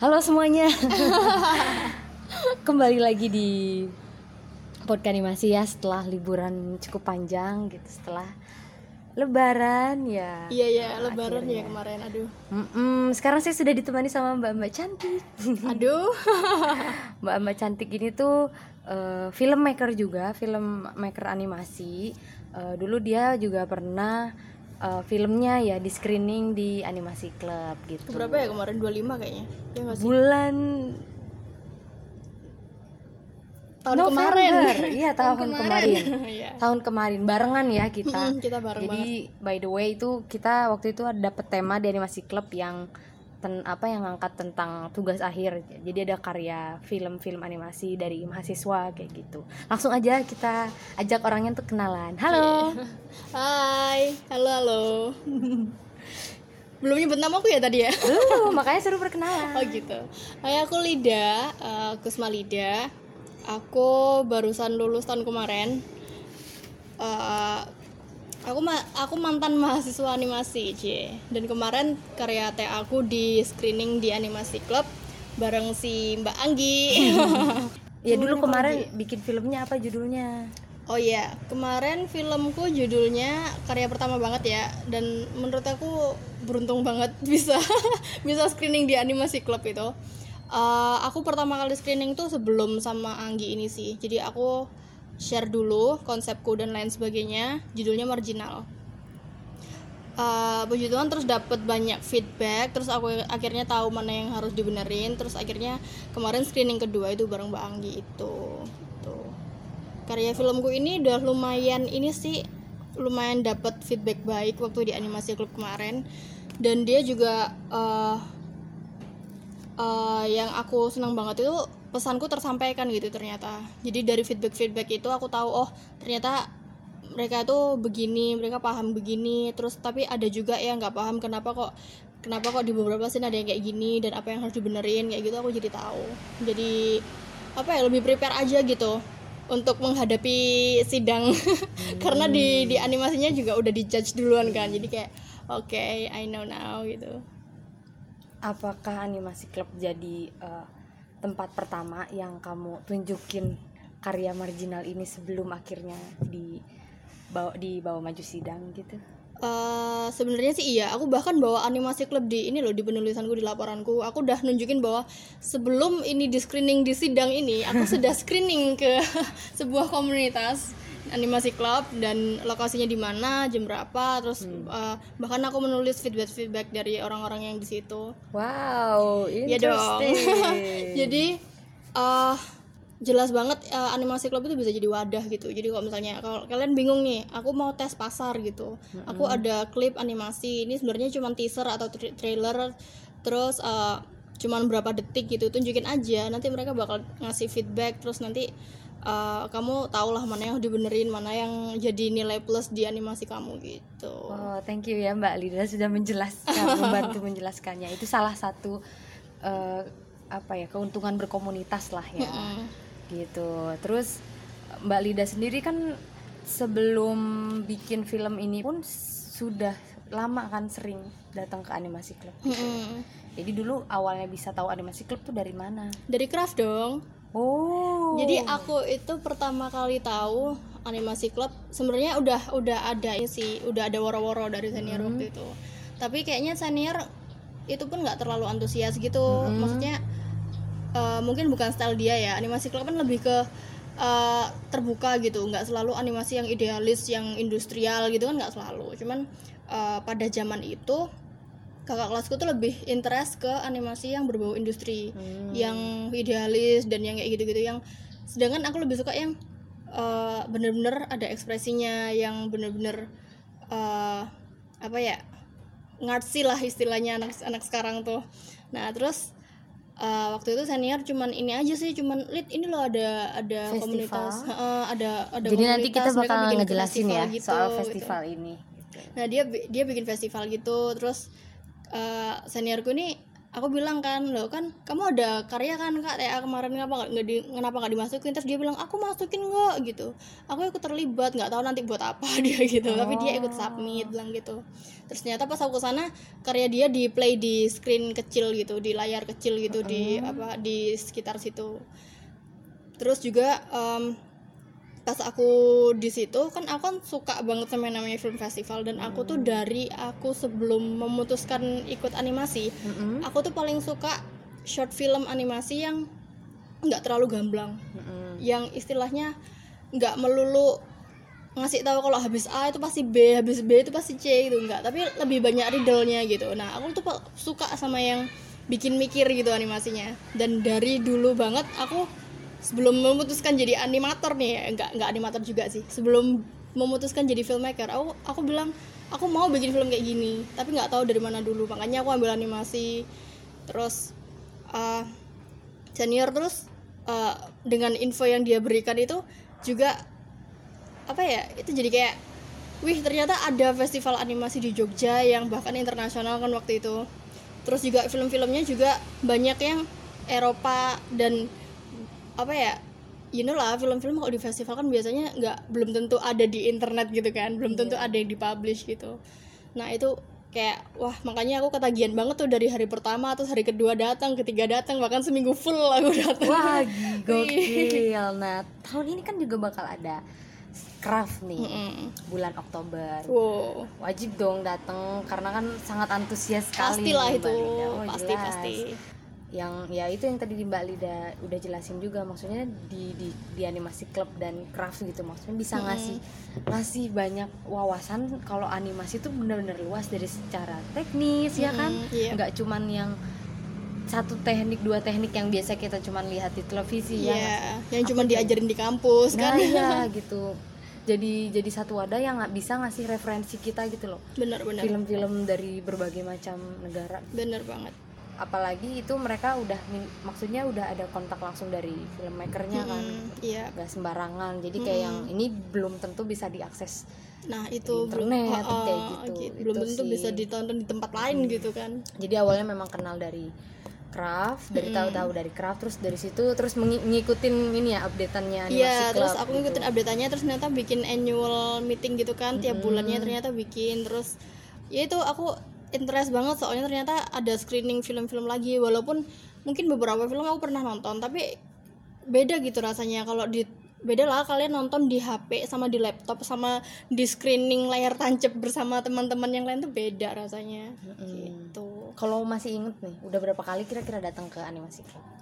Halo semuanya. Kembali lagi di podcast animasi ya setelah liburan cukup panjang gitu setelah lebaran ya. Iya ya, lebaran akhirnya. ya kemarin. Aduh. Mm-mm, sekarang saya sudah ditemani sama Mbak-mbak cantik. Aduh. Mbak-mbak cantik ini tuh eh, filmmaker juga, filmmaker animasi. Eh, dulu dia juga pernah eh, filmnya ya di screening di animasi club gitu. Berapa ya kemarin 25 kayaknya. Ya nggak sih? Bulan Tahun November. kemarin. Iya, tahun kemarin. Iya. Tahun kemarin barengan ya kita. Kita bareng Jadi by the way itu kita waktu itu ada dapet tema di animasi club yang ten, apa yang ngangkat tentang tugas akhir. Jadi ada karya film-film animasi dari mahasiswa kayak gitu. Langsung aja kita ajak orangnya untuk kenalan. Halo. Hai, halo halo. Belum nyebut nama aku ya tadi ya? Lu makanya seru perkenalan. Oh gitu. Hai aku Lida, Kusma Lida. Aku barusan lulus tahun kemarin. Eh, aku ma- aku mantan mahasiswa animasi, C. Dan kemarin karya teh aku di screening di animasi club bareng si Mbak Anggi. Ya dulu kemarin bikin filmnya apa judulnya? Oh iya, kemarin filmku judulnya karya pertama banget ya dan menurut aku beruntung banget bisa bisa screening di animasi club itu. Eh, aku pertama kali screening tuh sebelum sama Anggi ini sih. Jadi aku share dulu konsepku dan lain sebagainya. Judulnya marginal. Eh, puji Tuhan terus dapat banyak feedback. Terus aku akhirnya tahu mana yang harus dibenerin. Terus akhirnya kemarin screening kedua itu bareng Mbak Anggi itu. Tuh karya filmku ini udah lumayan ini sih lumayan dapat feedback baik waktu di animasi klub kemarin. Dan dia juga eh eh, yang aku senang banget itu pesanku tersampaikan gitu ternyata. Jadi dari feedback feedback itu aku tahu oh ternyata mereka tuh begini mereka paham begini. Terus tapi ada juga yang nggak paham kenapa kok kenapa kok di beberapa scene ada yang kayak gini dan apa yang harus dibenerin kayak gitu aku jadi tahu. Jadi apa ya lebih prepare aja gitu untuk menghadapi sidang. Karena di di animasinya juga udah dijudge duluan kan. Jadi kayak oke I know now gitu. Apakah animasi club jadi eh, tempat pertama yang kamu tunjukin karya marginal ini sebelum akhirnya di bawa dibawa maju sidang gitu? Eh, sebenarnya sih iya. Aku bahkan bawa animasi klub di ini loh di penulisanku di laporanku. Aku udah nunjukin bahwa sebelum ini di screening di sidang ini aku sudah screening ke sebuah komunitas animasi club dan lokasinya di mana jam berapa terus eh, bahkan aku menulis feedback feedback dari orang-orang yang di situ. Wow, ya dong. interesting. jadi eh jelas banget eh, animasi club itu bisa jadi wadah gitu. Jadi kalau misalnya kalau kalian bingung nih aku mau tes pasar gitu. Aku ada klip animasi ini sebenarnya cuma teaser atau tra- trailer terus eh, cuman berapa detik gitu tunjukin aja. Nanti mereka bakal ngasih feedback terus nanti eh, kamu tau lah mana yang dibenerin mana yang jadi nilai plus di animasi kamu gitu Oh, thank you ya Mbak Lida sudah menjelaskan, membantu menjelaskannya. Itu salah satu eh, apa ya keuntungan berkomunitas lah ya, Mm. gitu. Terus Mbak Lida sendiri kan sebelum bikin film ini pun sudah lama kan sering datang ke animasi club. Mm-mm. Jadi dulu awalnya bisa tahu animasi club tuh dari mana? dari craft dong Oh. Jadi aku itu pertama kali tahu animasi club sebenarnya udah udah ada sih, udah ada woro-woro dari senior waktu itu. Tapi kayaknya senior itu pun nggak terlalu antusias gitu. Maksudnya eh, mungkin bukan style dia ya. Animasi club kan lebih ke eh, terbuka gitu, nggak selalu animasi yang idealis, yang industrial gitu kan nggak selalu. Cuman eh, pada zaman itu kakak kelasku tuh lebih interest ke animasi yang berbau industri yang idealis dan yang kayak gitu-gitu yang sedangkan aku lebih suka yang eh, bener-bener ada ekspresinya yang bener-bener eh, apa ya ngartsy lah istilahnya anak-anak sekarang tuh nah terus eh, waktu itu senior cuman ini aja sih cuman lihat ini loh ada ada Festival. komunitas heeh, ada ada Jadi nanti kita komunitas, bakal ngejelasin ya gitu, soal gitu. festival ini. gitu. Nah dia dia bikin festival gitu terus eh, seniorku ini aku bilang kan lo kan kamu ada karya kan kak? TA kemarin kenapa nggak di kenapa nggak dimasukin? Terus dia bilang aku masukin nggak? Gitu. Aku ikut terlibat nggak tahu nanti buat apa dia gitu. Tapi dia ikut submit bilang gitu. Terus ternyata pas aku ke sana karya dia di play di screen kecil gitu di layar kecil gitu di apa di sekitar situ. Terus juga em, pas aku di situ kan aku kan suka banget sama yang namanya film festival dan aku tuh dari aku sebelum memutuskan ikut animasi Mm-mm. aku tuh paling suka short film animasi yang nggak terlalu gamblang. Mm-mm. yang istilahnya nggak melulu ngasih tahu kalau habis A itu pasti B habis B itu pasti C gitu nggak. Tapi lebih banyak riddle-nya gitu. Nah aku tuh suka sama yang bikin mikir gitu animasinya. Dan dari dulu banget aku sebelum memutuskan jadi animator nih nggak nggak animator juga sih. Sebelum memutuskan jadi filmmaker aku aku bilang aku mau bikin film kayak gini tapi nggak tahu dari mana dulu. Makanya aku ambil animasi terus uh, senior terus uh, dengan info yang dia berikan itu juga apa ya itu jadi kayak wih ternyata ada festival animasi di Jogja yang bahkan internasional kan waktu itu. Terus juga film-filmnya juga banyak yang Eropa dan apa ya you know lah film-film kalau di festival kan biasanya nggak belum tentu ada di internet gitu kan belum tentu ada yang dipublish gitu nah itu kayak wah makanya aku ketagihan banget tuh dari hari pertama terus hari kedua datang ketiga datang bahkan seminggu full aku datang Wah, gokil. Nah, tahun ini kan juga bakal ada craft nih Mm-mm. bulan Oktober. wow Wajib dong datang karena kan sangat antusias sekali. pastilah itu. Oh, pasti jelas. pasti Yang ya itu yang tadi Mbak Lida udah jelasin juga maksudnya di di, di animasi klub dan craft gitu maksudnya bisa ngasih ngasih banyak wawasan kalau animasi itu benar-benar luas dari secara teknis ya kan? Iya. nggak cuman yang satu teknik dua teknik yang biasa kita cuman lihat di televisi ya. Iya, yang cuma diajarin di kampus nah kan? iya gitu. Jadi jadi satu wadah yang nggak bisa ngasih referensi kita gitu loh. Benar-benar film-film dari berbagai macam negara. Benar banget apalagi itu mereka udah maksudnya udah ada kontak langsung dari filmmakernya kan. Mm, iya. Nggak sembarangan. Jadi kayak yang ini belum tentu bisa diakses nah itu belum kayak oh, gitu. belum Itu tentu sih. bisa ditonton di tempat lain gitu kan. Jadi awalnya memang kenal dari craft dari tahu-tahu dari craft terus dari situ terus ngikutin ini ya updateannya animasi Iya, terus aku gitu. ngikutin update-nya terus ternyata bikin annual meeting gitu kan tiap bulannya ternyata bikin terus ya itu aku interest banget soalnya ternyata ada screening film-film lagi. Walaupun mungkin beberapa film aku pernah nonton tapi beda gitu rasanya. Kalau di beda lah kalian nonton di HP sama di laptop sama di screening layar tancap bersama teman-teman yang lain tuh beda rasanya. Gitu. Kalau masih inget nih udah berapa kali kira-kira datang ke animasi? Club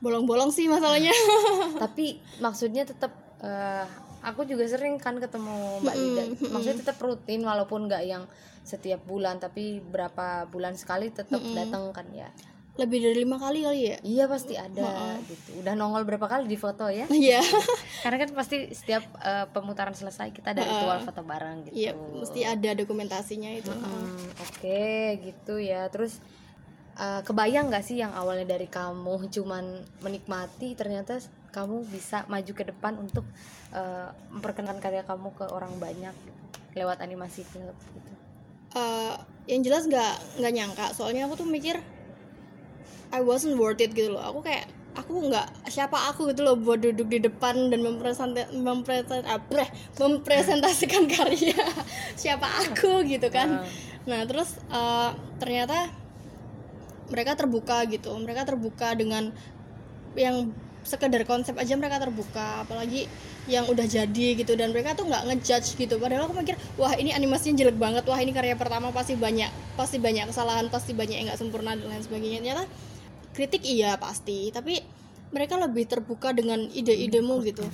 bolong-bolong sih masalahnya. Tapi maksudnya tetap eh, aku juga sering kan ketemu mbak Lida. maksudnya tetap rutin walaupun nggak yang setiap bulan tapi berapa bulan sekali tetap datang kan ya. Lebih dari lima kali kali ya? Iya pasti ada gitu. Udah nongol berapa kali di foto ya? Iya. Karena kan pasti setiap eh, pemutaran selesai kita ada ritual foto bareng gitu. Iya mesti ada dokumentasinya itu. Hmm, oke gitu ya. Terus eh, kebayang nggak sih yang awalnya dari kamu cuman menikmati ternyata kamu bisa maju ke depan untuk eh, memperkenalkan karya kamu ke orang banyak lewat animasi klub gitu. Eh, yang jelas nggak nggak nyangka. Soalnya aku tuh mikir I wasn't worth it gitu loh. Aku kayak aku nggak siapa aku gitu loh buat duduk di depan dan mempresent mempresent apa mempresentasikan karya. Siapa aku gitu kan. Nah terus eh, ternyata mereka terbuka gitu. Mereka terbuka dengan yang sekedar konsep aja mereka terbuka apalagi yang udah jadi gitu dan mereka tuh nggak ngejudge gitu. Padahal aku mikir wah ini animasinya jelek banget. Wah ini karya pertama pasti banyak pasti banyak kesalahan pasti banyak yang nggak sempurna dan lain sebagainya. Ternyata kritik iya pasti. Tapi mereka lebih terbuka dengan ide-idemu gitu.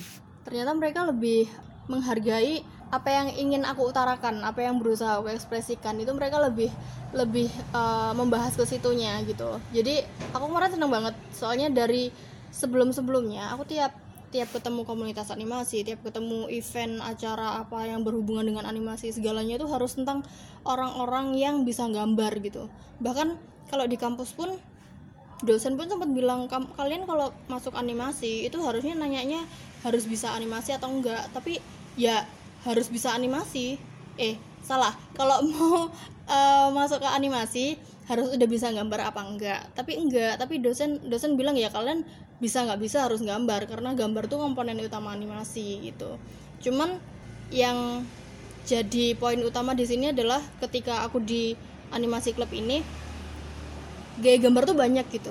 Ternyata mereka lebih menghargai apa yang ingin aku utarakan apa yang berusaha aku ekspresikan. Itu mereka lebih lebih eh, membahas ke situnya gitu. Jadi aku kemarin seneng banget. Soalnya dari sebelum sebelumnya aku tiap tiap ketemu komunitas animasi tiap ketemu event acara apa yang berhubungan dengan animasi segalanya itu harus tentang orang-orang yang bisa gambar gitu. Bahkan kalau di kampus pun dosen pun sempat bilang "Kam- kalian kalau masuk animasi itu harusnya nanyanya harus bisa animasi atau enggak? Tapi ya harus bisa animasi. Eh salah. Kalau mau uh, masuk ke animasi harus udah bisa gambar apa enggak? Tapi enggak. Tapi dosen dosen bilang ya kalian bisa nggak bisa harus gambar karena gambar tuh komponen utama animasi gitu. Cuman yang jadi poin utama di sini adalah ketika aku di animasi klub ini gaya gambar tuh banyak gitu.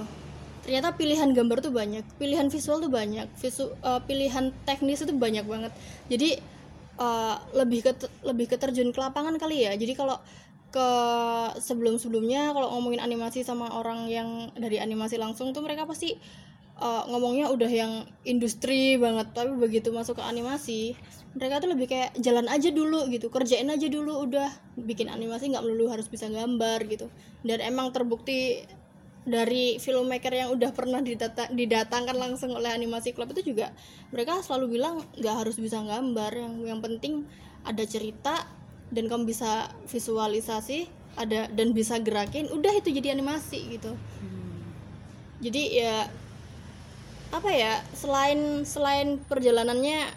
Ternyata pilihan gambar tuh banyak pilihan visual tuh banyak visu, uh, pilihan teknis itu banyak banget. Jadi uh, lebih ke lebih ke terjun ke lapangan kali ya. Jadi kalau ke sebelum sebelumnya kalau ngomongin animasi sama orang yang dari animasi langsung tuh mereka pasti uh, ngomongnya udah yang industri banget tapi begitu masuk ke animasi mereka tuh lebih kayak jalan aja dulu gitu kerjain aja dulu udah bikin animasi nggak melulu harus bisa gambar gitu dan emang terbukti dari filmmaker yang udah pernah didatang, didatangkan langsung oleh animasi club itu juga mereka selalu bilang nggak harus bisa gambar yang yang penting ada cerita dan kamu bisa visualisasi ada dan bisa gerakin udah itu jadi animasi gitu hmm. jadi ya apa ya selain selain perjalanannya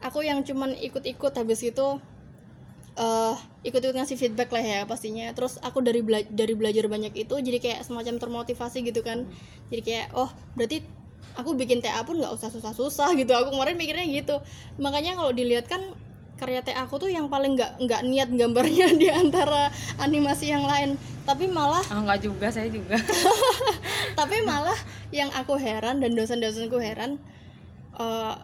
aku yang cuman ikut-ikut habis itu uh, ikut-ikut ngasih feedback lah ya pastinya. Terus aku dari bela dari belajar banyak itu jadi kayak semacam termotivasi gitu kan. Jadi kayak oh berarti aku bikin TA pun nggak usah susah-susah gitu. Aku kemarin mikirnya gitu. Makanya kalau dilihat kan karya TA aku tuh yang paling nggak nggak niat gambarnya di antara animasi yang lain tapi malah oh, nggak juga saya juga tapi malah yang aku heran dan dosen-dosenku heran uh,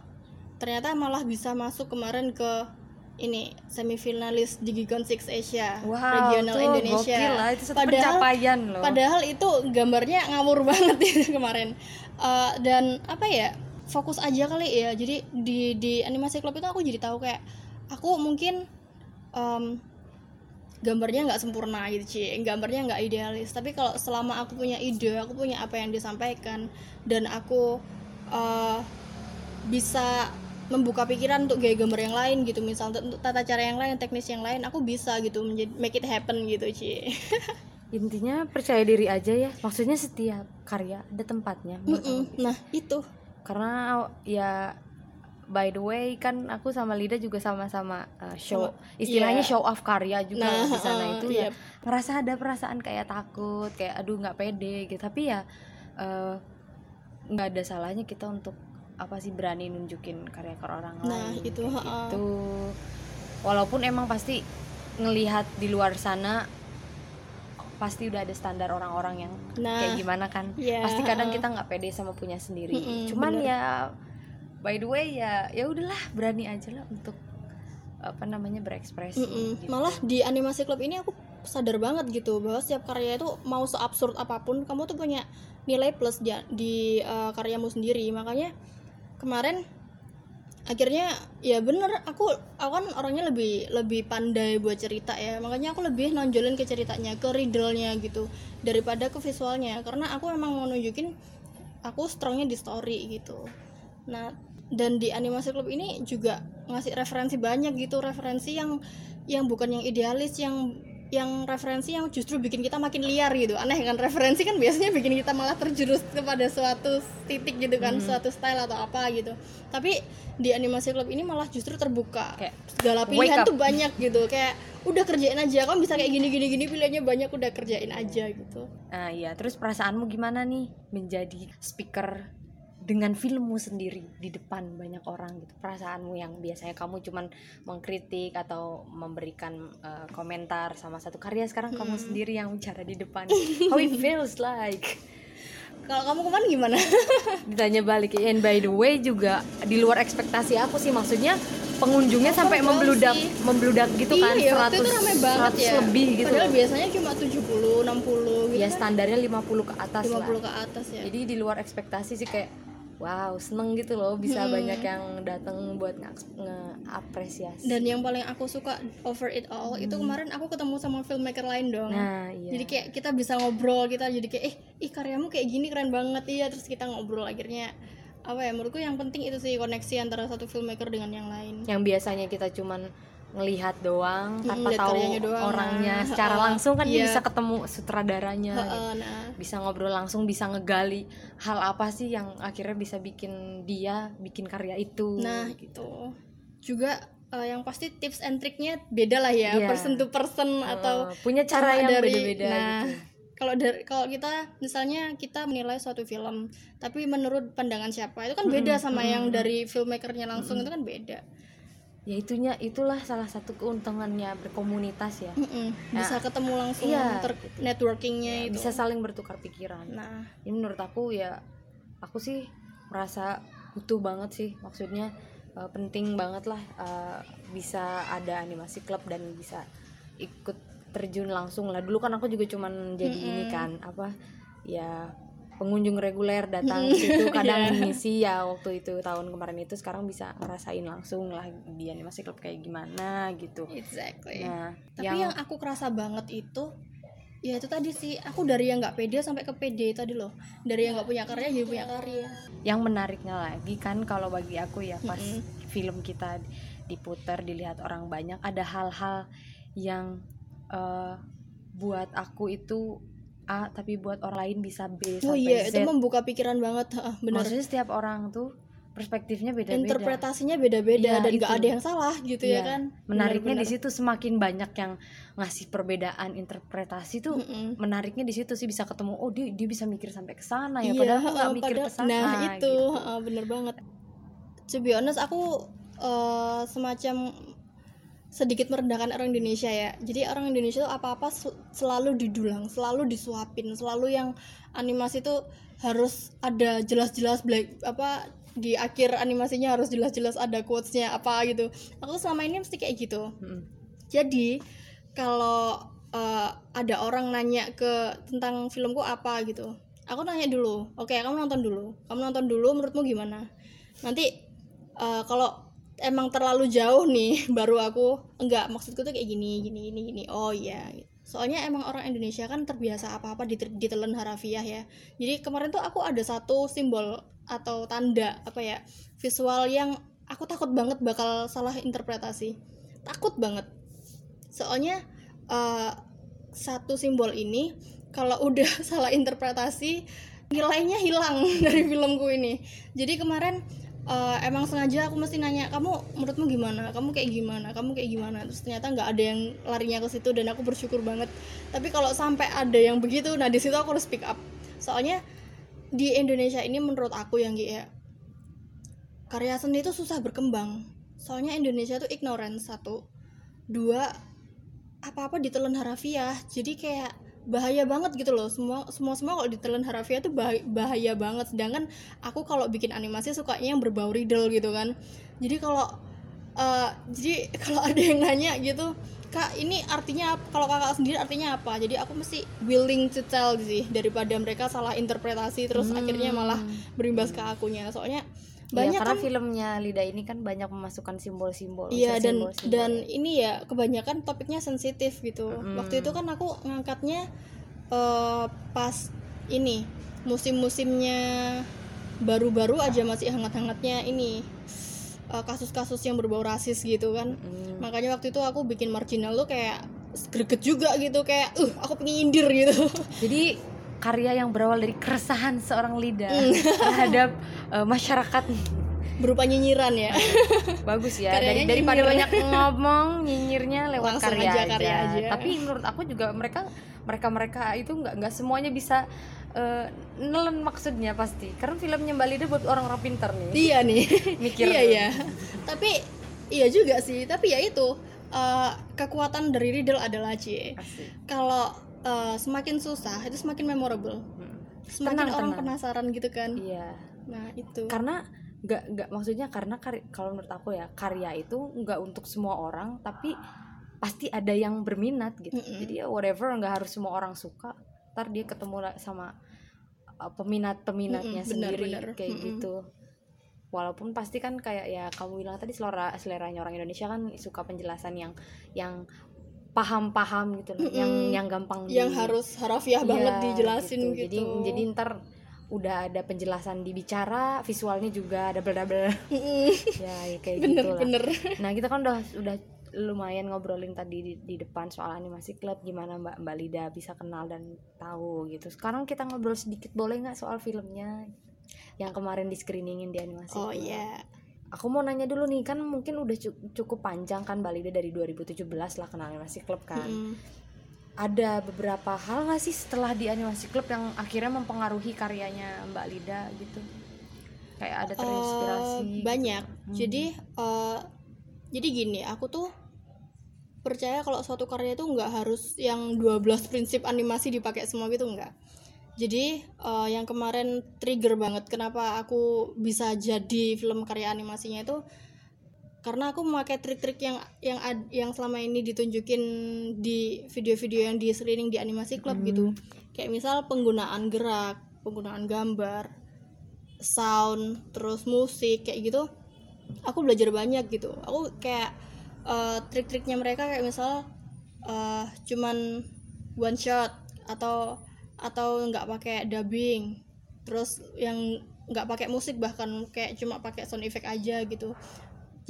ternyata malah bisa masuk kemarin ke ini semifinalis di Gigon Six Asia wow, regional Indonesia. Lah, itu satu padahal, pencapaian loh. Padahal itu gambarnya ngawur banget itu kemarin. Uh, dan apa ya? Fokus aja kali ya. Jadi di di animasi klub itu aku jadi tahu kayak aku mungkin um, gambarnya nggak sempurna gitu sih gambarnya nggak idealis. Tapi kalau selama aku punya ide aku punya apa yang disampaikan dan aku uh, bisa membuka pikiran untuk gaya gambar yang lain gitu misal untuk tata cara yang lain teknis yang lain aku bisa gitu menjadi make it happen gitu Ci. Intinya percaya diri aja ya. Maksudnya setiap karya ada tempatnya. Mm -mm. nah itu. Karena ya by the way kan aku sama Lida juga sama-sama uh, show istilahnya yeah. show off karya juga nah, di sana itu uh, ya. Merasa ada perasaan kayak takut kayak aduh nggak pede gitu. Tapi ya eh, nggak uh, ada salahnya kita untuk apa sih berani nunjukin karya karya orang nah, lain itu gitu. Walaupun emang pasti ngelihat di luar sana pasti udah ada standar orang-orang yang nah, kayak gimana kan. yeah, pasti kadang kita nggak pede sama punya sendiri. Mm -mm, cuman bener. ya by the way ya ya udahlah berani aja lah untuk apa namanya berekspresi mm -mm. Gitu. malah di animasi klub ini aku sadar banget gitu bahwa setiap karya itu mau seabsurd apa pun kamu tuh punya nilai plus di, di uh, karyamu sendiri makanya kemarin akhirnya ya bener aku aku kan orangnya lebih lebih pandai buat cerita ya makanya aku lebih nonjolin ke ceritanya ke riddle-nya gitu daripada ke visualnya karena aku emang mau nunjukin aku strongnya di story gitu nah dan di animasi klub ini juga ngasih referensi banyak gitu referensi yang yang bukan yang idealis yang yang referensi yang justru bikin kita makin liar gitu. Aneh kan referensi kan biasanya bikin kita malah terjerus kepada suatu titik gitu kan hmm. suatu style atau apa gitu. Tapi di animasi klub ini malah justru terbuka. Kayak segala pilihan tuh banyak gitu. Kayak udah kerjain aja kan bisa kayak gini gini gini pilihannya banyak udah kerjain aja gitu. Ah iya. Terus perasaanmu gimana nih menjadi speaker dengan filmmu sendiri di depan banyak orang gitu perasaanmu yang biasanya kamu cuman mengkritik atau memberikan uh, komentar sama satu karya sekarang hmm. kamu sendiri yang bicara di depan how it feels like kalau kamu kemarin gimana ditanya balik and by the way juga di luar ekspektasi aku sih maksudnya pengunjungnya oh, sampai membludak sih. membludak gitu kan iya, 100 itu ramai banget 100 ya. lebih gitu padahal biasanya cuma 70 60 gitu ya kan? standarnya 50 ke atas 50 lah. ke atas ya jadi di luar ekspektasi sih kayak wow seneng gitu loh bisa hmm. banyak yang datang buat ngeapresiasi dan yang paling aku suka over it all hmm. itu kemarin aku ketemu sama filmmaker lain dong nah, iya. jadi kayak kita bisa ngobrol kita jadi kayak eh ih karyamu kayak gini keren banget iya terus kita ngobrol akhirnya apa ya menurutku yang penting itu sih koneksi antara satu filmmaker dengan yang lain yang biasanya kita cuman ngelihat doang tanpa tahu doang, orangnya nah. secara langsung kan yeah. bisa ketemu sutradaranya ha, gitu. nah. bisa ngobrol langsung bisa ngegali hal apa sih yang akhirnya bisa bikin dia bikin karya itu nah gitu juga eh, yang pasti tips and triknya beda lah ya Iya. person to person atau Eh, punya cara yang dari- beda-beda nah, gitu. kalau dari kalau kita misalnya kita menilai suatu film tapi menurut pandangan siapa itu kan beda sama yang dari filmmakernya langsung itu kan beda ya itunya itulah salah satu keuntungannya berkomunitas ya. Mm-mm. bisa ketemu langsung iya, ter- networkingnya itu. bisa saling bertukar pikiran. Nah. Ini menurut aku ya aku sih merasa butuh banget sih. Maksudnya eh, penting banget lah eh, bisa ada animasi klub dan bisa ikut terjun langsung lah. Dulu kan aku juga cuman jadi ini kan apa ya pengunjung reguler datang ke situ kadang Iya. ngisi ya waktu itu tahun kemarin itu sekarang bisa ngerasain langsung lah di animasi klub kayak gimana gitu. Exactly. Nah tapi yang, aku kerasa banget itu ya itu tadi sih aku dari yang nggak pede sampai ke pede tadi loh. Dari yang nggak punya karya jadi punya karya. Yang menariknya lagi kan kalau bagi aku ya pas Mm-mm. film kita diputar dilihat orang banyak ada hal-hal yang eh, buat aku itu A tapi buat orang lain bisa B oh sampai iya Z. itu membuka pikiran banget Heeh, benar Maksudnya setiap orang tuh perspektifnya beda-beda. interpretasinya beda-beda Iya, dan itu. ada yang salah gitu ya Iya. kan Menariknya di situ semakin banyak yang ngasih perbedaan interpretasi tuh Mm-mm. menariknya di situ sih bisa ketemu oh dia dia bisa mikir sampai ke sana ya Iya, padahal aku heeh, mikir ke sana nah itu gitu. bener banget to be honest aku eh, semacam sedikit merendahkan orang Indonesia ya jadi orang Indonesia tuh apa-apa sel- selalu didulang selalu disuapin selalu yang animasi tuh harus ada jelas-jelas black apa di akhir animasinya harus jelas-jelas ada quotesnya apa gitu aku selama ini mesti kayak gitu Mm-mm. jadi kalau eh, ada orang nanya ke tentang filmku apa gitu, aku nanya dulu. Oke, kamu nonton dulu. Kamu nonton dulu. Menurutmu gimana? Nanti eh, kalau emang terlalu jauh nih, baru aku enggak maksudku tuh kayak gini, gini, gini, gini. Oh iya. Soalnya emang orang Indonesia kan terbiasa apa-apa dite- ditelan harafiah ya. Jadi kemarin tuh aku ada satu simbol atau tanda apa ya visual yang aku takut banget bakal salah interpretasi. Takut banget soalnya eh, satu simbol ini kalau udah salah interpretasi nilainya hilang dari filmku ini jadi kemarin eh, emang sengaja aku mesti nanya kamu menurutmu gimana? Kamu kayak gimana? Kamu kayak gimana? Terus ternyata nggak ada yang larinya ke situ dan aku bersyukur banget. Tapi kalau sampai ada yang begitu nah di situ aku harus speak up. Soalnya di Indonesia ini menurut aku yang ya karya seni itu susah berkembang. Soalnya Indonesia tuh ignorance satu. Dua apa-apa ditelan harafiah. Jadi kayak bahaya banget gitu loh. Semua semua semua kalau ditelan harafiah tuh bahaya, bahaya banget. Sedangkan aku kalau bikin animasi sukanya yang berbau riddle gitu kan. Jadi kalau eh, jadi kalau ada yang nanya gitu kak ini artinya kalau kakak sendiri artinya apa? Jadi aku mesti willing to tell sih daripada mereka salah interpretasi terus Hmm. akhirnya malah berimbas ke akunya. Soalnya Banyak banyak karena kan filmnya Lida ini kan banyak memasukkan simbol-simbol. Iya dan simbol-simbol. dan ini ya kebanyakan topiknya sensitif gitu. Mm. Waktu itu kan aku ngangkatnya eh, pas ini musim-musimnya baru-baru aja masih hangat-hangatnya ini eh, kasus-kasus yang berbau rasis gitu kan. Mm. Makanya waktu itu aku bikin marginal tuh kayak greget juga gitu kayak uh aku pengen nyindir gitu. Jadi karya yang berawal dari keresahan seorang Lida Mm. terhadap eh, masyarakat Berupa nyinyiran ya. bagus ya Karyanya dari daripada nyinyir. banyak ngomong nyinyirnya lewat Langsung karya aja aja, karya aja. tapi menurut aku juga mereka mereka mereka itu nggak nggak semuanya bisa eh, nelen maksudnya pasti karena filmnya Mbak Lida buat orang-orang pintar nih iya nih. mikir iya ya tapi iya juga sih tapi ya itu eh, kekuatan dari riddle adalah C kalau eh, semakin susah itu semakin memorable Mm. semakin Tenang, orang tenang. penasaran gitu kan iya nah itu karena nggak nggak maksudnya karena kar- kalau menurut aku ya karya itu nggak untuk semua orang tapi pasti ada yang berminat gitu Mm-mm. jadi ya whatever nggak harus semua orang suka ntar dia ketemu sama uh, peminat peminatnya Mm-mm, benar, sendiri benar. kayak Mm-mm. gitu walaupun pasti kan kayak ya kamu bilang tadi selera seleranya orang Indonesia kan suka penjelasan yang yang paham-paham gitu loh yang Mm-mm. yang gampang yang di- harus harafiah Iya, banget dijelasin gitu, jadi jadi ntar udah ada penjelasan di bicara visualnya juga double double Mm-mm, ya ya kayak bener gitu lah bener. Nah kita kan udah udah lumayan ngobrolin tadi di, di depan soal animasi klub gimana mbak mbak Lida bisa kenal dan tahu gitu. Sekarang kita ngobrol sedikit boleh nggak soal filmnya? Yang kemarin di screeningin di animasi oh iya aku mau nanya dulu nih kan mungkin udah cu- cukup panjang kan Mbak Lida dari 2017 lah kenal animasi klub kan Mm-mm. ada beberapa hal nggak sih setelah di animasi klub yang akhirnya mempengaruhi karyanya Mbak Lida gitu kayak ada terinspirasi gitu. banyak Hmm. jadi eh, jadi gini aku tuh percaya kalau suatu karya itu nggak harus yang 12 prinsip animasi dipakai semua gitu nggak jadi eh, yang kemarin trigger banget kenapa aku bisa jadi film karya animasinya itu karena aku memakai trik-trik yang yang ad- yang selama ini ditunjukin di video-video yang di screening di animasi club gitu. Kayak misal penggunaan gerak penggunaan gambar sound terus musik kayak gitu aku belajar banyak gitu. Aku kayak eh, trik-triknya mereka kayak misal eh, cuman one shot atau atau nggak pakai dubbing terus yang nggak pakai musik bahkan kayak cuma pakai sound effect aja gitu.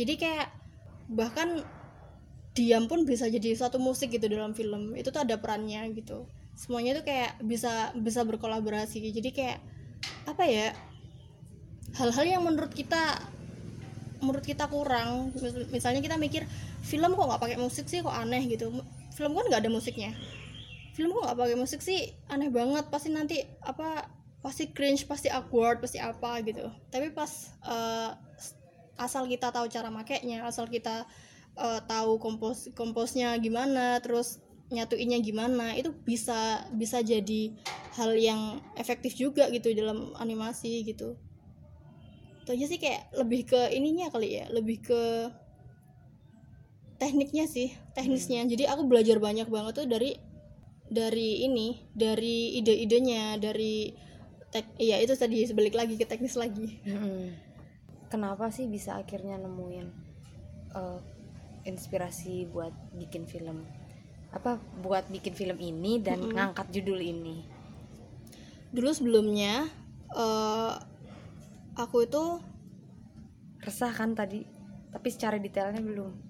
Jadi kayak bahkan diam pun bisa jadi satu musik gitu dalam film. Itu tuh ada perannya gitu. Semuanya tuh kayak bisa bisa berkolaborasi. Jadi kayak apa ya hal-hal yang menurut kita menurut kita kurang. Mis- misalnya kita mikir film kok nggak pakai musik sih kok aneh gitu. Film kan nggak ada musiknya film kok nggak pakai musik sih aneh banget. Pasti nanti apa pasti cringe pasti awkward pasti apa gitu. Tapi pas eh, asal kita tahu cara makainya asal kita eh, tahu kompos komposnya gimana terus nyatuinnya gimana itu bisa bisa jadi hal yang efektif juga gitu dalam animasi gitu. Itu aja sih kayak lebih ke ininya kali ya lebih ke tekniknya sih teknisnya. Jadi aku belajar banyak banget tuh dari dari ini dari ide-idenya dari tek iya itu tadi sebalik lagi ke teknis lagi Mm-mm. kenapa sih bisa akhirnya nemuin eh, inspirasi buat bikin film apa buat bikin film ini dan Mm-mm. ngangkat judul ini dulu sebelumnya eh, aku itu resah kan tadi tapi secara detailnya belum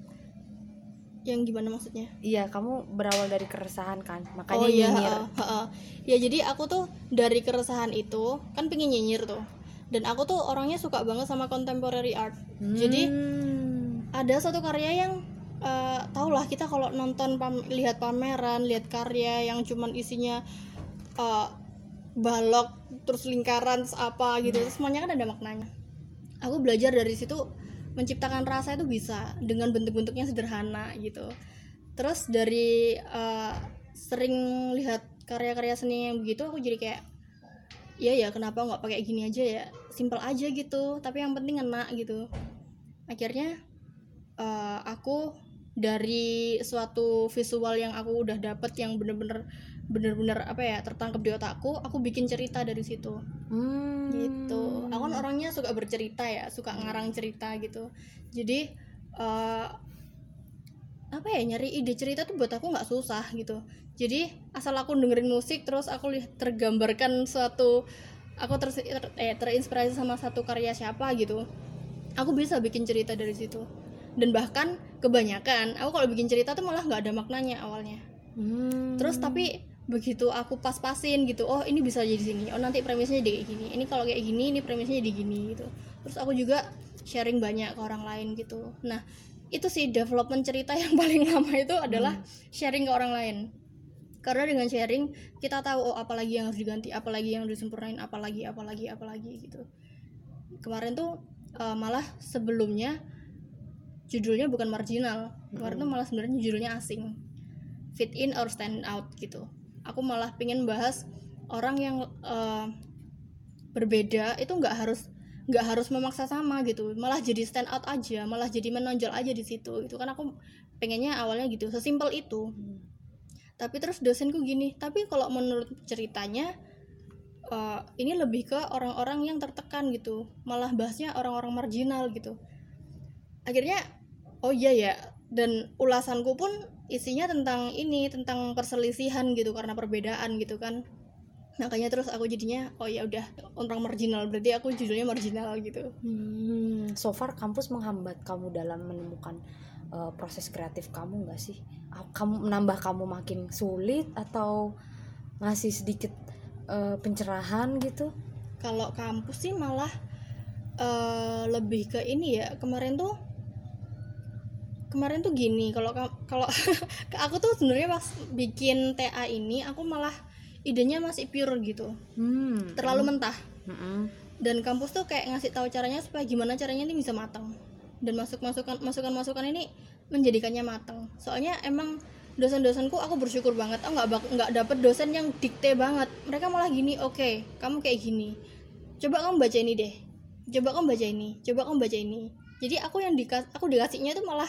yang gimana maksudnya? Iya kamu berawal dari keresahan kan? Makanya oh iya nyinyir. heeh, heeh. ya jadi aku tuh dari keresahan itu kan pengen nyinyir tuh. Dan aku tuh orangnya suka banget sama contemporary art. Jadi Hmm. ada satu karya yang eh, tau lah kita kalau nonton pam- lihat pameran lihat karya yang cuman isinya eh, balok terus lingkaran terus apa gitu. Terus semuanya kan ada maknanya. Aku belajar dari situ menciptakan rasa itu bisa dengan bentuk-bentuk yang sederhana gitu. Terus dari eh, sering lihat karya-karya seni yang begitu aku jadi kayak iya ya kenapa nggak pakai gini aja ya? Simple aja gitu tapi yang penting enak gitu. Akhirnya eh, aku dari suatu visual yang aku udah dapet yang bener-bener bener-bener apa ya tertangkap di otakku aku bikin cerita dari situ. Hmm. gitu. Aku kan orangnya suka bercerita ya suka ngarang cerita gitu. Jadi eh, apa ya nyari ide cerita tuh buat aku nggak susah gitu. Jadi asal aku dengerin musik terus aku lihat tergambarkan suatu aku ter, ter- eh, terinspirasi sama satu karya siapa gitu aku bisa bikin cerita dari situ. Dan bahkan kebanyakan aku kalau bikin cerita tuh malah nggak ada maknanya awalnya. Hmm. terus tapi begitu aku pas-pasin gitu oh ini bisa jadi sini oh nanti premisnya jadi kayak gini. Ini kalau kayak gini ini premisnya jadi gini gitu. Terus aku juga sharing banyak ke orang lain gitu. Nah itu sih development cerita yang paling lama itu adalah sharing ke orang lain. Karena dengan sharing kita tahu oh apalagi yang harus diganti apalagi yang harus disempurnain apalagi apalagi apalagi gitu. Kemarin tuh eh, malah sebelumnya judulnya bukan marginal kemarin tuh malah sebenarnya judulnya asing. Fit in or stand out gitu aku malah pengen bahas orang yang eh, berbeda itu nggak harus nggak harus memaksa sama gitu. Malah jadi stand out aja malah jadi menonjol aja di situ itu kan aku pengennya awalnya gitu sesimpel itu. Tapi terus dosenku gini tapi kalau menurut ceritanya eh, ini lebih ke orang-orang yang tertekan gitu. Malah bahasnya orang-orang marginal gitu. Akhirnya oh iya ya dan ulasanku pun isinya tentang ini tentang perselisihan gitu karena perbedaan gitu kan makanya terus aku jadinya oh ya udah orang marginal berarti aku judulnya marginal gitu Hmm, so far kampus menghambat kamu dalam menemukan uh, proses kreatif kamu nggak sih? Kamu menambah kamu makin sulit atau ngasih sedikit uh, pencerahan gitu? kalau kampus sih malah eh, lebih ke ini ya kemarin tuh kemarin tuh gini kalau ka- kalau aku tuh sebenarnya pas bikin TA ini aku malah idenya masih pure gitu. Hmm. terlalu mentah. Mm-mm. dan kampus tuh kayak ngasih tahu caranya supaya gimana caranya ini bisa matang. Dan masuk masukan masukan masukan ini menjadikannya matang. Soalnya emang dosen-dosenku aku bersyukur banget. Aku nggak nggak dapet dosen yang dikte banget. Mereka malah gini oke kamu kayak gini. Coba kamu baca ini deh. Coba kamu baca ini. Coba kamu baca ini. Jadi aku yang dikas aku dikasihnya itu malah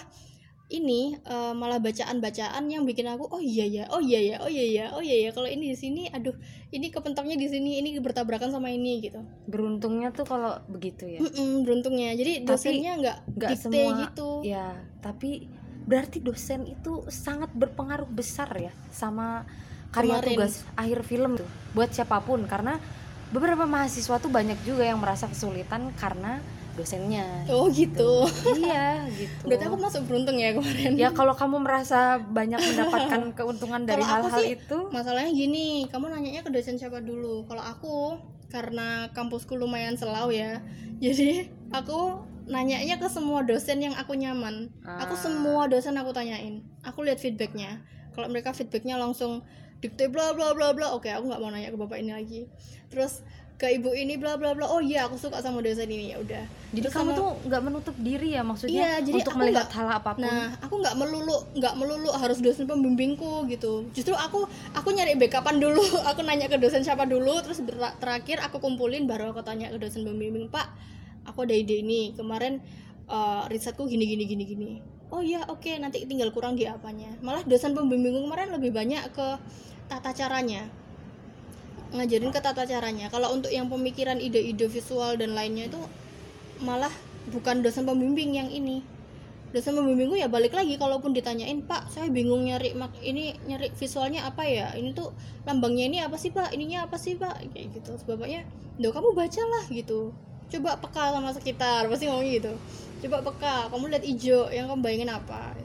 ini eh, malah bacaan-bacaan yang bikin aku oh iya ya oh iya ya oh iya ya oh iya ya kalau ini di sini aduh ini kepentoknya di sini ini bertabrakan sama ini gitu Beruntungnya tuh kalau begitu ya. Mm-mm, beruntungnya jadi Tapi dosennya nggak nggak semua gitu ya tapi berarti dosen itu sangat berpengaruh besar ya sama karya Kemarin. tugas akhir film tuh buat siapa pun karena beberapa mahasiswa tuh banyak juga yang merasa kesulitan karena dosennya. Oh gitu. Iya gitu. Berarti aku masuk beruntung ya kemarin. Ya kalau kamu merasa banyak mendapatkan keuntungan dari aku hal-hal itu? masalahnya gini kamu nanyanya ke dosen siapa dulu? Kalau aku karena kampusku lumayan selau ya jadi aku nanyanya ke semua dosen yang aku nyaman. Aku Ah. semua dosen aku tanyain aku lihat feedbacknya. Kalau mereka feedbacknya langsung dikte bla bla bla bla oke aku nggak mau nanya ke bapak ini lagi. Terus ke ibu ini bla bla bla oh iya aku suka sama dosen ini ya udah jadi Terus kamu sama- tuh nggak menutup diri ya maksudnya Iya, jadi untuk melihat nggak- hal apa pun Nah, aku nggak melulu nggak melulu harus dosen pembimbingku gitu. Justru aku aku nyari backupan dulu. Aku nanya ke dosen siapa dulu, terus ber- terakhir aku kumpulin baru aku tanya ke dosen pembimbing, Pak, aku ada ide ini. Kemarin eh, risetku gini gini gini gini. Oh iya, oke, nanti tinggal kurang di apanya. Malah dosen pembimbingku kemarin lebih banyak ke tata caranya ngajarin ke tata caranya. Kalau untuk yang pemikiran ide-ide visual dan lainnya itu malah bukan dosen pembimbing yang ini. Dosen pembimbingku ya balik lagi kalaupun ditanyain pak saya bingung nyari mak ini nyari visualnya apa ya? Ini tuh lambangnya ini apa sih pak? Ininya apa sih pak? Kayak gitu. Bapaknya do kamu bacalah gitu. Coba peka sama sekitar pasti ngomong gitu. Coba peka kamu lihat hijau yang kamu bayangin apa?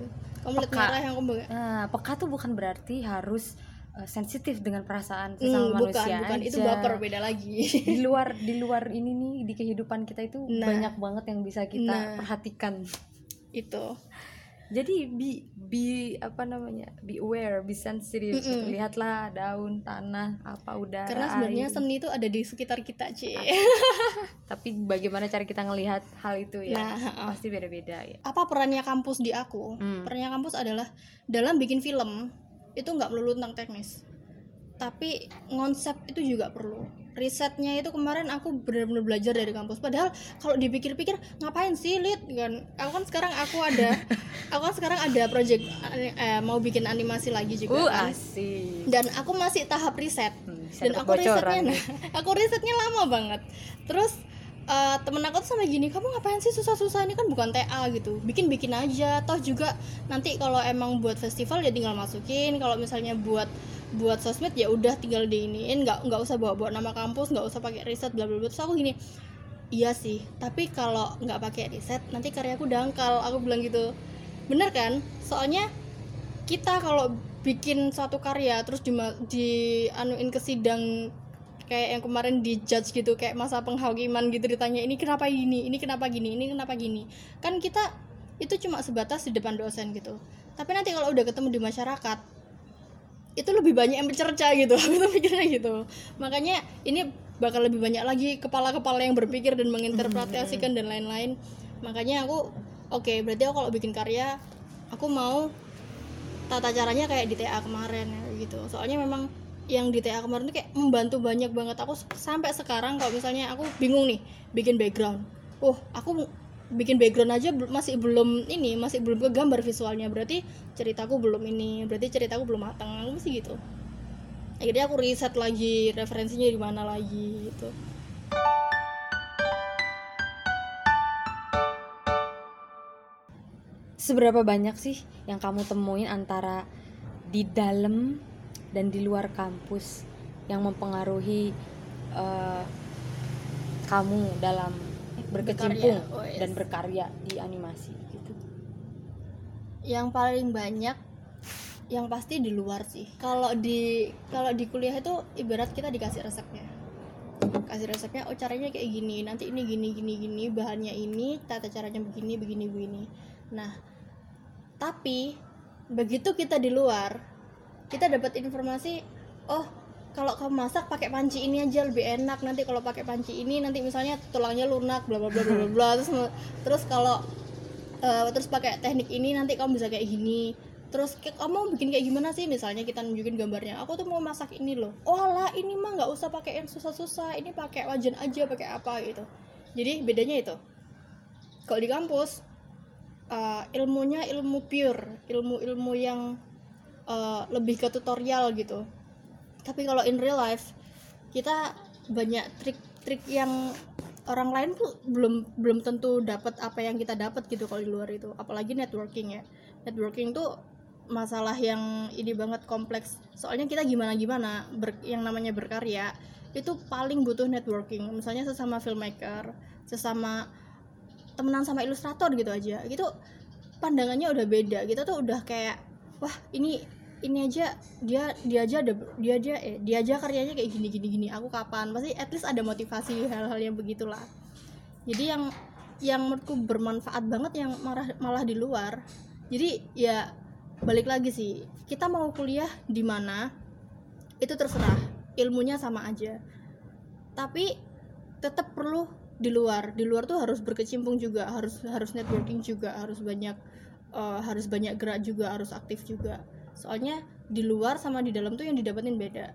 Kamu lihat merah yang kamu bayangin. Nah, peka tuh bukan berarti harus uh, sensitif dengan perasaan Hmm, sesama bukan manusia bukan itu aja. baper beda lagi di luar di luar ini nih di kehidupan kita itu Nah. banyak banget yang bisa kita Nah. perhatikan itu jadi be be apa namanya be aware be sensitive gitu. Mm-mm. lihatlah daun tanah apa udara karena sebenarnya air. seni itu ada di sekitar kita cie tapi bagaimana cara kita ngelihat hal itu ya Nah, pasti beda-beda ya apa perannya kampus di aku Hmm. perannya kampus adalah dalam bikin film itu nggak melulu tentang teknis. Tapi konsep itu juga perlu. Risetnya itu kemarin aku benar-benar belajar dari kampus. Padahal kalau dipikir-pikir ngapain sih lid kan aku kan sekarang aku ada aku kan sekarang ada project eh, mau bikin animasi lagi juga uh kan. asik. Dan aku masih tahap riset. Hmm, dan aku risetnya nah, aku risetnya lama banget. Terus eh, temen aku tuh sampai gini kamu ngapain sih susah-susah? Ini kan bukan TA gitu. Bikin bikin aja. Toh juga nanti kalau emang buat festival ya tinggal masukin. Kalau misalnya buat buat sosmed ya udah tinggal diiniin. Nggak nggak usah bawa bawa nama kampus nggak usah pakai riset bla bla bla. Terus aku gini iya sih tapi kalau nggak pakai riset nanti karyaku dangkal. Aku bilang gitu. Bener kan? Soalnya kita kalau bikin suatu karya terus di di anuin ke sidang kayak yang kemarin di judge gitu kayak masa penghakiman gitu ditanya ini kenapa gini? Ini kenapa gini? Ini kenapa gini? Kan kita itu cuma sebatas di depan dosen gitu. Tapi nanti kalau udah ketemu di masyarakat itu lebih banyak yang bercerca gitu. Aku tuh mikirnya gitu. Makanya ini bakal lebih banyak lagi kepala-kepala yang berpikir dan menginterpretasikan dan lain-lain. Makanya aku oke berarti aku kalau bikin karya aku mau tata caranya kayak di TA kemarin gitu. Soalnya memang yang di TA kemarin tuh kayak membantu banyak banget. Aku sampai sekarang kalau misalnya aku bingung nih bikin background. Oh aku bikin background aja masih belum ini masih belum ke gambar visualnya. Berarti ceritaku belum ini berarti ceritaku belum matang. Aku mesti gitu. Akhirnya aku riset lagi referensinya di mana lagi gitu. Seberapa banyak sih yang kamu temuin antara di dalam dan di luar kampus yang mempengaruhi eh, kamu dalam berkecimpung Berkarya. Oh, yes. dan berkarya di animasi gitu. yang paling banyak yang pasti di luar sih kalau di kalau di kuliah itu ibarat kita dikasih resepnya kasih resepnya oh caranya kayak gini nanti ini gini gini gini bahannya ini tata caranya begini begini begini nah tapi begitu kita di luar kita dapat informasi oh kalau kamu masak pakai panci ini aja lebih enak. Nanti kalau pakai panci ini nanti misalnya tulangnya lunak bla bla bla bla bla, terus terus kalau eh, terus pakai teknik ini nanti kamu bisa kayak gini. Terus kamu bikin kayak gimana sih? Misalnya kita nunjukin gambarnya aku tuh mau masak ini loh. Oh lah ini mah nggak usah pakai yang susah-susah. Ini pakai wajan aja pakai apa gitu. Jadi bedanya itu kalau di kampus uh, ilmunya ilmu pure ilmu-ilmu yang uh, lebih ke tutorial gitu. Tapi kalau in real life kita banyak trik-trik yang orang lain tuh belum belum tentu dapat apa yang kita dapat gitu kalau di luar itu. Apalagi networking ya. Networking tuh masalah yang ini banget kompleks. Soalnya kita gimana gimana ber, yang namanya berkarya itu paling butuh networking. Misalnya sesama filmmaker sesama temenan sama ilustrator gitu aja. Gitu pandangannya udah beda. Kita tuh udah kayak wah ini ini aja dia dia aja ada dia aja eh dia aja karyanya kayak gini gini gini. Aku kapan? Pasti at least ada motivasi hal-hal yang begitulah. Jadi yang yang menurutku bermanfaat banget yang malah malah di luar. Jadi ya balik lagi sih. Kita mau kuliah di mana itu terserah. Ilmunya sama aja. Tapi tetap perlu di luar. Di luar tuh harus berkecimpung juga. Harus harus networking juga. Harus banyak uh, harus banyak gerak juga harus aktif juga. Soalnya di luar sama di dalam tuh yang didapetin beda.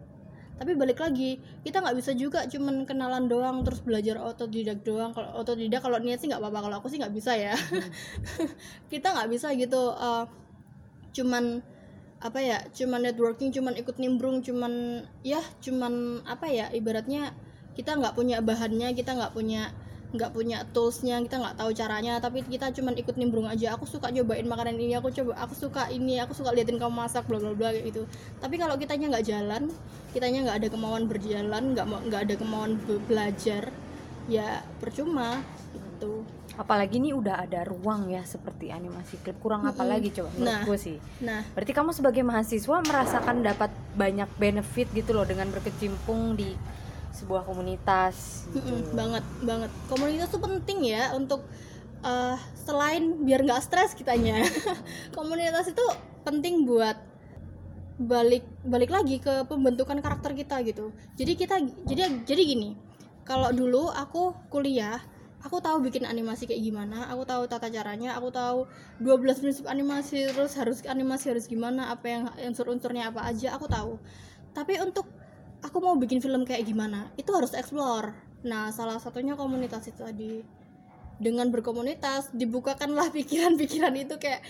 Tapi balik lagi kita nggak bisa juga cuman kenalan doang terus belajar otodidak doang. Kalau otodidak kalau niat sih nggak apa-apa. Kalau aku sih nggak bisa ya. Kita nggak bisa gitu uh, cuman apa ya cuman networking cuman ikut nimbrung cuman ya cuman apa ya ibaratnya kita nggak punya bahannya kita nggak punya nggak punya toolsnya kita nggak tahu caranya tapi kita cuman ikut nimbrung aja. Aku suka nyobain makanan ini aku coba aku suka ini aku suka liatin kamu masak bla bla bla gitu. Tapi kalau kitanya nggak jalan kitanya nggak ada kemauan berjalan nggak mau nggak ada kemauan belajar ya percuma gitu. Apalagi ini udah ada ruang ya seperti animasi klip. Kurang apa lagi coba menurutku Nah. sih. nah. Berarti kamu sebagai mahasiswa merasakan dapat banyak benefit gitu loh dengan berkecimpung di sebuah komunitas gitu. Mm-mm, banget banget. Komunitas tuh penting ya untuk eh, selain biar nggak stres kitanya. Komunitas itu penting buat balik balik lagi ke pembentukan karakter kita gitu. Jadi kita jadi jadi gini kalau dulu aku kuliah aku tahu bikin animasi kayak gimana aku tahu tata caranya aku tahu 12 prinsip animasi terus harus animasi harus gimana apa yang unsur-unsurnya apa aja aku tahu. Tapi untuk aku mau bikin film kayak gimana itu harus explore. Nah salah satunya komunitas itu tadi. Dengan berkomunitas dibukakanlah pikiran-pikiran itu kayak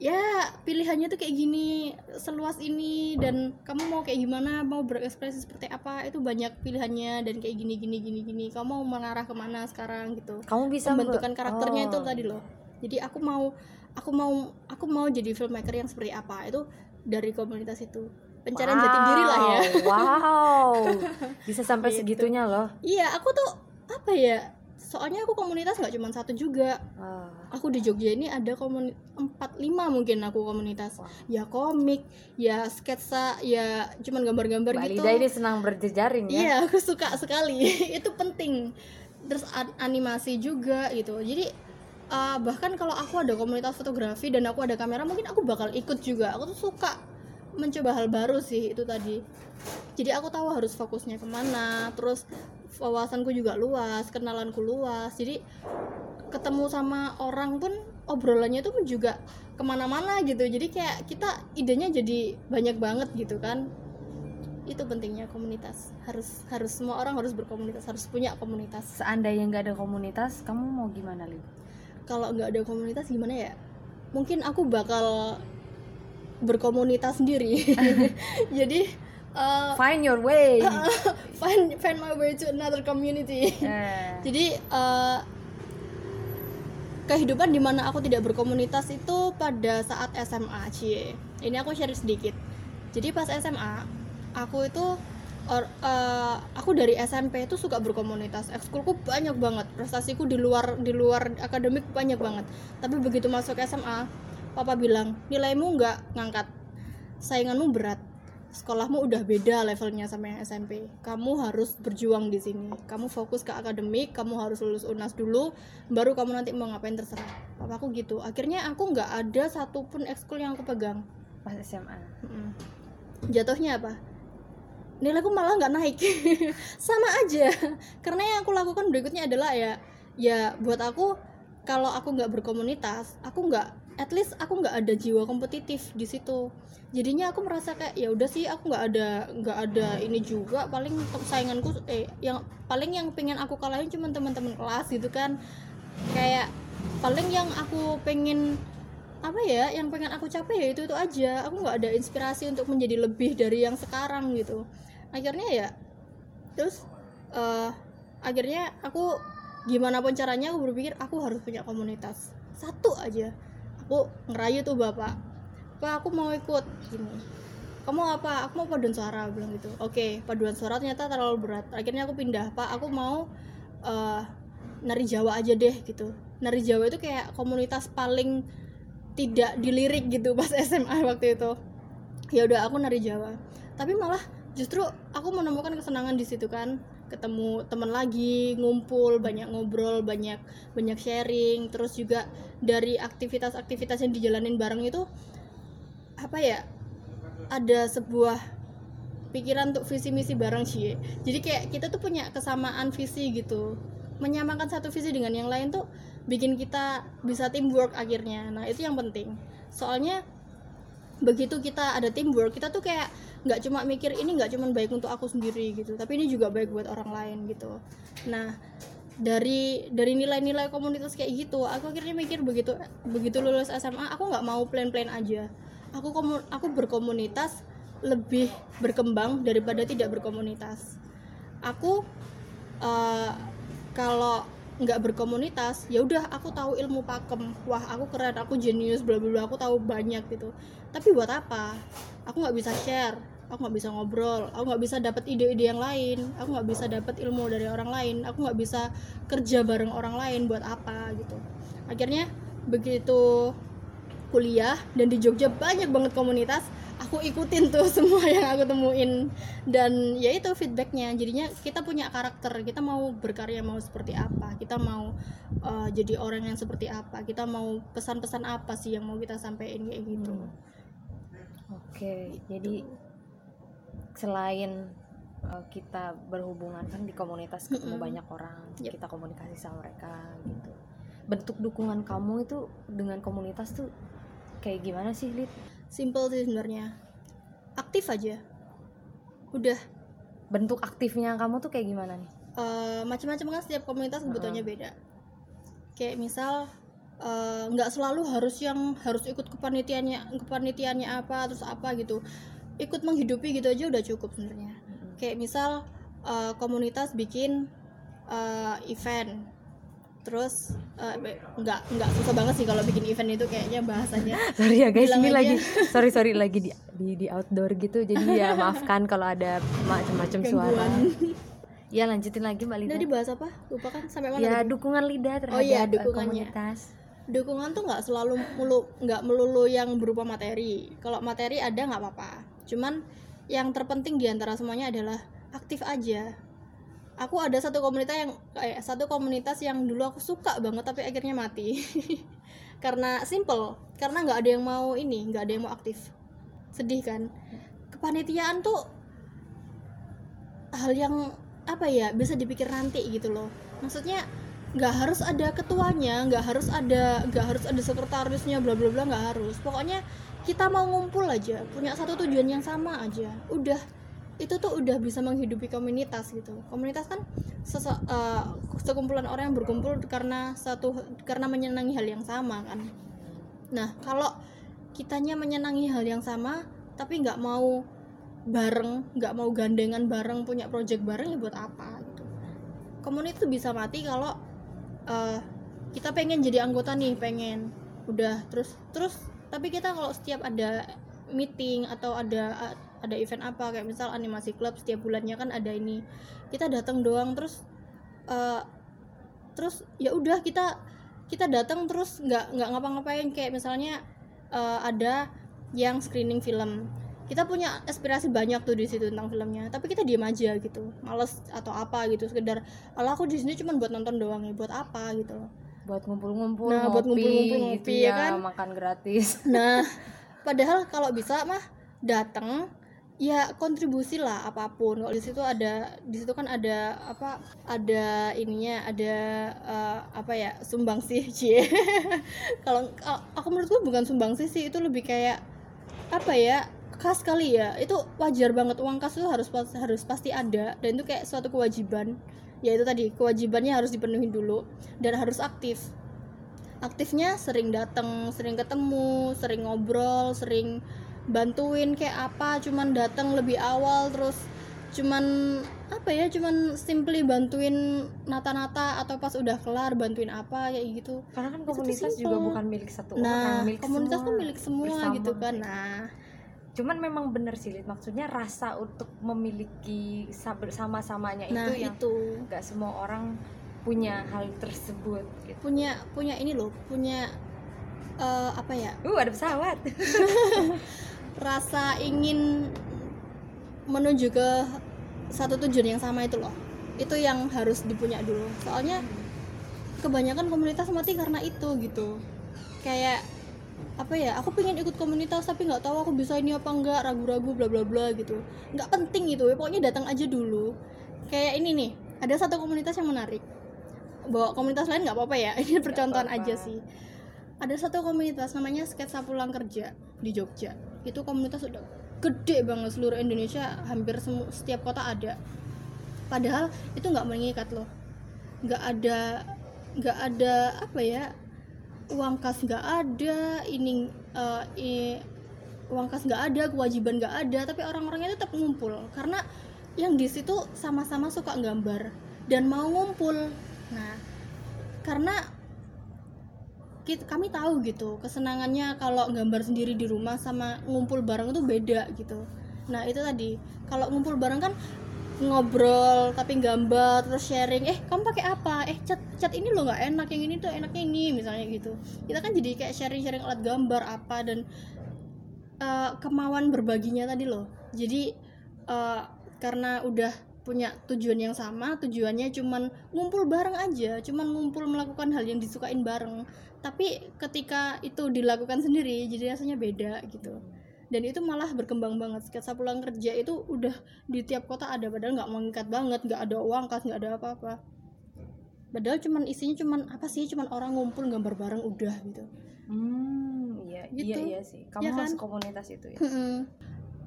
ya pilihannya tuh kayak gini seluas ini dan kamu mau kayak gimana mau berekspresi seperti apa itu banyak pilihannya dan kayak gini gini gini gini. Kamu mau mengarah ke mana sekarang gitu. Kamu bisa pembentukan ber- karakternya itu Oh. tadi loh. Jadi aku mau aku mau aku mau jadi filmmaker yang seperti apa itu dari komunitas itu pencarian jati diri lah ya. Wow, wow. Bisa sampai Gitu. segitunya loh. Iya aku tuh apa ya soalnya aku komunitas nggak cuma satu juga. Ah, aku di Jogja ini ada komunitas empat lima mungkin aku komunitas. Wah. ya komik ya sketsa ya cuman gambar-gambar gitu. Lida ini senang berjejaring ya. Iya aku suka sekali. Itu penting. Terus an- animasi juga gitu. Jadi uh, bahkan kalau aku ada komunitas fotografi dan aku ada kamera mungkin aku bakal ikut juga. Aku tuh suka mencoba hal baru sih itu tadi. Jadi aku tahu harus fokusnya ke mana terus wawasanku juga luas kenalanku luas. Jadi ketemu sama orang pun obrolannya tuh juga ke mana-mana gitu. Jadi kayak kita idenya jadi banyak banget gitu kan. Itu pentingnya komunitas. Harus harus semua orang harus berkomunitas harus punya komunitas. Seandainya nggak ada komunitas kamu mau gimana Lid? kalau nggak ada komunitas gimana ya? Mungkin aku bakal berkomunitas sendiri. Jadi uh, find your way. find find my way to another community. Eh, jadi eh, kehidupan di mana aku tidak berkomunitas itu pada saat SMA cie. Ini aku share sedikit. Jadi pas SMA aku itu or- eh, aku dari SMP itu suka berkomunitas. Ekskulku banyak banget prestasiku di luar di luar akademik banyak banget. Tapi begitu masuk SMA papa bilang nilaimu nggak ngangkat. Sainganmu berat. Sekolahmu udah beda levelnya sama yang SMP kamu harus berjuang di sini. Kamu fokus ke akademik kamu harus lulus unas dulu baru kamu nanti mau ngapain terserah. Papaku gitu. Akhirnya aku nggak ada satupun ekskul yang aku pegang. Pas SMA Mm-mm. jatuhnya apa? Nilaiku malah nggak naik. Sama aja. Karena yang aku lakukan berikutnya adalah ya ya buat aku kalau aku nggak berkomunitas aku nggak at least aku nggak ada jiwa kompetitif di situ. Jadinya aku merasa kayak ya udah sih aku nggak ada nggak ada ini juga. Paling sainganku eh yang paling yang pengen aku kalahin cuma teman-teman kelas gitu kan. Kayak paling yang aku pengen apa ya yang pengen aku capai ya itu itu aja. Aku nggak ada inspirasi untuk menjadi lebih dari yang sekarang gitu. Akhirnya ya terus eh akhirnya aku gimana pun caranya aku berpikir aku harus punya komunitas satu aja aku ngerayu tuh bapak pak aku mau ikut. Gini kamu apa? Aku mau paduan suara bilang gitu. Oke paduan suara ternyata terlalu berat. Akhirnya aku pindah pak aku mau eh nari Jawa aja deh gitu. Nari Jawa itu kayak komunitas paling tidak dilirik gitu pas SMA waktu itu. Ya udah aku nari Jawa. Tapi malah justru aku menemukan kesenangan di situ kan ketemu teman lagi ngumpul banyak ngobrol banyak banyak sharing. Terus juga dari aktivitas-aktivitas yang dijalanin bareng itu apa ya ada sebuah pikiran untuk visi misi bareng sih. Jadi kayak kita tuh punya kesamaan visi gitu. Menyamakan satu visi dengan yang lain tuh bikin kita bisa teamwork akhirnya. Nah itu yang penting. Soalnya begitu kita ada teamwork kita tuh kayak nggak cuma mikir ini nggak cuma baik untuk aku sendiri gitu tapi ini juga baik buat orang lain gitu. Nah dari dari nilai-nilai komunitas kayak gitu aku akhirnya mikir begitu begitu lulus SMA aku nggak mau plan-plan aja. Aku komu- aku berkomunitas lebih berkembang daripada tidak berkomunitas. Aku eh, kalau nggak berkomunitas ya udah aku tahu ilmu pakem. Wah aku keren aku jenius bla bla aku tahu banyak gitu. Tapi buat apa? Aku nggak bisa share aku nggak bisa ngobrol. Aku nggak bisa dapat ide-ide yang lain. Aku nggak bisa dapat ilmu dari orang lain. Aku nggak bisa kerja bareng orang lain buat apa gitu. Akhirnya begitu kuliah dan di Jogja banyak banget komunitas aku ikutin tuh semua yang aku temuin. Dan ya itu feedbacknya. Jadinya kita punya karakter. Kita mau berkarya mau seperti apa? Kita mau uh, jadi orang yang seperti apa? Kita mau pesan-pesan apa sih yang mau kita sampaikan kayak gitu? Oke, jadi selain uh, kita berhubungan kan di komunitas ketemu Mm-mm. banyak orang, Yep. kita komunikasi sama mereka gitu. Bentuk dukungan kamu itu dengan komunitas tuh kayak gimana sih, Lid? simple sih sebenarnya aktif aja udah Bentuk aktifnya kamu tuh kayak gimana nih? Eh, macam-macam kan setiap komunitas kebutuhannya beda kayak misal eh, nggak selalu harus yang harus ikut kepanitiaannya kepanitiaannya apa terus apa gitu ikut menghidupi gitu aja udah cukup sebenarnya kayak misal eh, komunitas bikin eh, event terus be- nggak nggak susah banget sih kalau bikin event itu kayaknya bahasanya Sorry ya guys, Bilang ini aja. lagi sorry sorry lagi di di, di outdoor gitu. Jadi ya maafkan kalau ada macam-macam suara. Ya lanjutin lagi Mbak Lida. tadi bahas apa lupa kan sampai mana Ya tadi? dukungan lidah terhadap Oh iya, uh, dukungannya. komunitas. dukungan tuh nggak selalu mulu nggak melulu yang berupa materi kalau materi ada nggak apa-apa cuman yang terpenting di antara semuanya adalah aktif aja. Aku ada satu komunitas yang kayak satu komunitas yang dulu aku suka banget tapi akhirnya mati. Karena simple karena nggak ada yang mau ini nggak ada yang mau aktif. Sedih kan? Kepanitiaan tuh hal yang apa ya bisa dipikir nanti gitu loh. Maksudnya nggak harus ada ketuanya nggak harus ada nggak harus ada sekretarisnya bla bla bla nggak harus. Pokoknya kita mau ngumpul aja punya satu tujuan yang sama aja. Udah itu tuh udah bisa menghidupi komunitas gitu. Komunitas kan sese- eh, sekumpulan orang yang berkumpul karena satu karena menyenangi hal yang sama kan. Nah kalau kitanya menyenangi hal yang sama tapi nggak mau bareng nggak mau gandengan bareng punya project bareng ya buat apa gitu. Komunitas bisa mati kalau eh, kita pengen jadi anggota nih pengen. Udah terus terus tapi kita kalau setiap ada meeting atau ada ada event apa kayak misal animasi club setiap bulannya kan ada ini. Kita datang doang terus eh, terus ya udah kita kita datang terus nggak nggak ngapa-ngapain. Kayak misalnya eh, ada yang screening film. Kita punya aspirasi banyak tuh di situ tentang filmnya tapi kita diem aja gitu. Males atau apa gitu sekedar ala aku di sini cuma buat nonton doang ya buat apa? gitu loh buat ngumpul-ngumpul Nah, ngopi, buat ngumpul-ngumpul gitu ngopi, ya, ya kan? makan gratis. Nah padahal kalau bisa mah datang ya kontribusi lah apa pun. Kalau di situ ada di situ kan ada apa ada ininya ada eh, apa ya sumbangsi cie. Kalau aku menurutku bukan sumbangsi sih itu lebih kayak apa ya kas kali ya. Itu wajar banget uang kas itu harus harus pasti ada. Dan itu kayak suatu kewajiban ya itu tadi kewajibannya harus dipenuhi dulu dan harus aktif aktifnya sering datang sering ketemu sering ngobrol sering bantuin kayak apa cuman datang lebih awal terus cuman apa ya cuman simply bantuin nata-nata atau pas udah kelar bantuin apa kayak gitu karena kan komunitas juga bukan milik satu nah orang milik komunitas semua. tuh milik semua bersama. gitu kan nah cuman memang bener sih Lid. maksudnya rasa untuk memiliki sa- bersama-samanya nah itu yang itu. nggak semua orang punya hal tersebut gitu. Punya punya ini loh punya eh, apa ya? Uh ada pesawat. Rasa ingin menuju ke satu tujuan yang sama itu loh. Itu yang harus dipunya dulu. Soalnya kebanyakan komunitas mati karena itu gitu. Kayak apa ya aku pengen ikut komunitas tapi nggak tahu aku bisa ini apa enggak ragu-ragu bla bla bla gitu. Nggak penting itu ya pokoknya datang aja dulu. Kayak ini nih ada satu komunitas yang menarik. Bawa komunitas lain nggak apa-apa ya ini percontohan apa-apa. aja sih. Ada satu komunitas namanya sketsa pulang kerja di Jogja. Itu komunitas udah gede banget seluruh Indonesia hampir semu- setiap kota ada. Padahal itu nggak mengikat loh. Nggak ada nggak ada apa ya uang kas nggak ada ini eh, i- uang kas nggak ada kewajiban nggak ada tapi orang-orangnya tetap ngumpul. Karena yang di situ sama-sama suka gambar dan mau ngumpul. Nah karena kit- kami tahu gitu kesenangannya kalau gambar sendiri di rumah sama ngumpul bareng itu beda gitu. Nah itu tadi. Kalau ngumpul bareng kan ngobrol tapi gambar terus sharing. Eh kamu pakai apa? Eh cat cat ini lo nggak enak. Yang ini tuh enaknya ini misalnya gitu. Kita kan jadi kayak sharing sharing alat gambar apa dan eh, kemauan berbaginya tadi loh. Jadi eh, karena udah punya tujuan yang sama tujuannya cuman ngumpul bareng aja. Cuman ngumpul melakukan hal yang disukain bareng. Tapi ketika itu dilakukan sendiri jadi rasanya beda gitu dan itu malah berkembang banget. Sketsa pulang kerja itu udah di tiap kota ada padahal nggak mengikat banget nggak ada uang kas nggak ada apa-apa. Padahal cuman isinya cuman apa sih cuman orang ngumpul gambar bareng udah gitu. Hmm iya Gitu. iya iya sih. Kamu Ya kan? masuk komunitas itu ya? Mm-mm.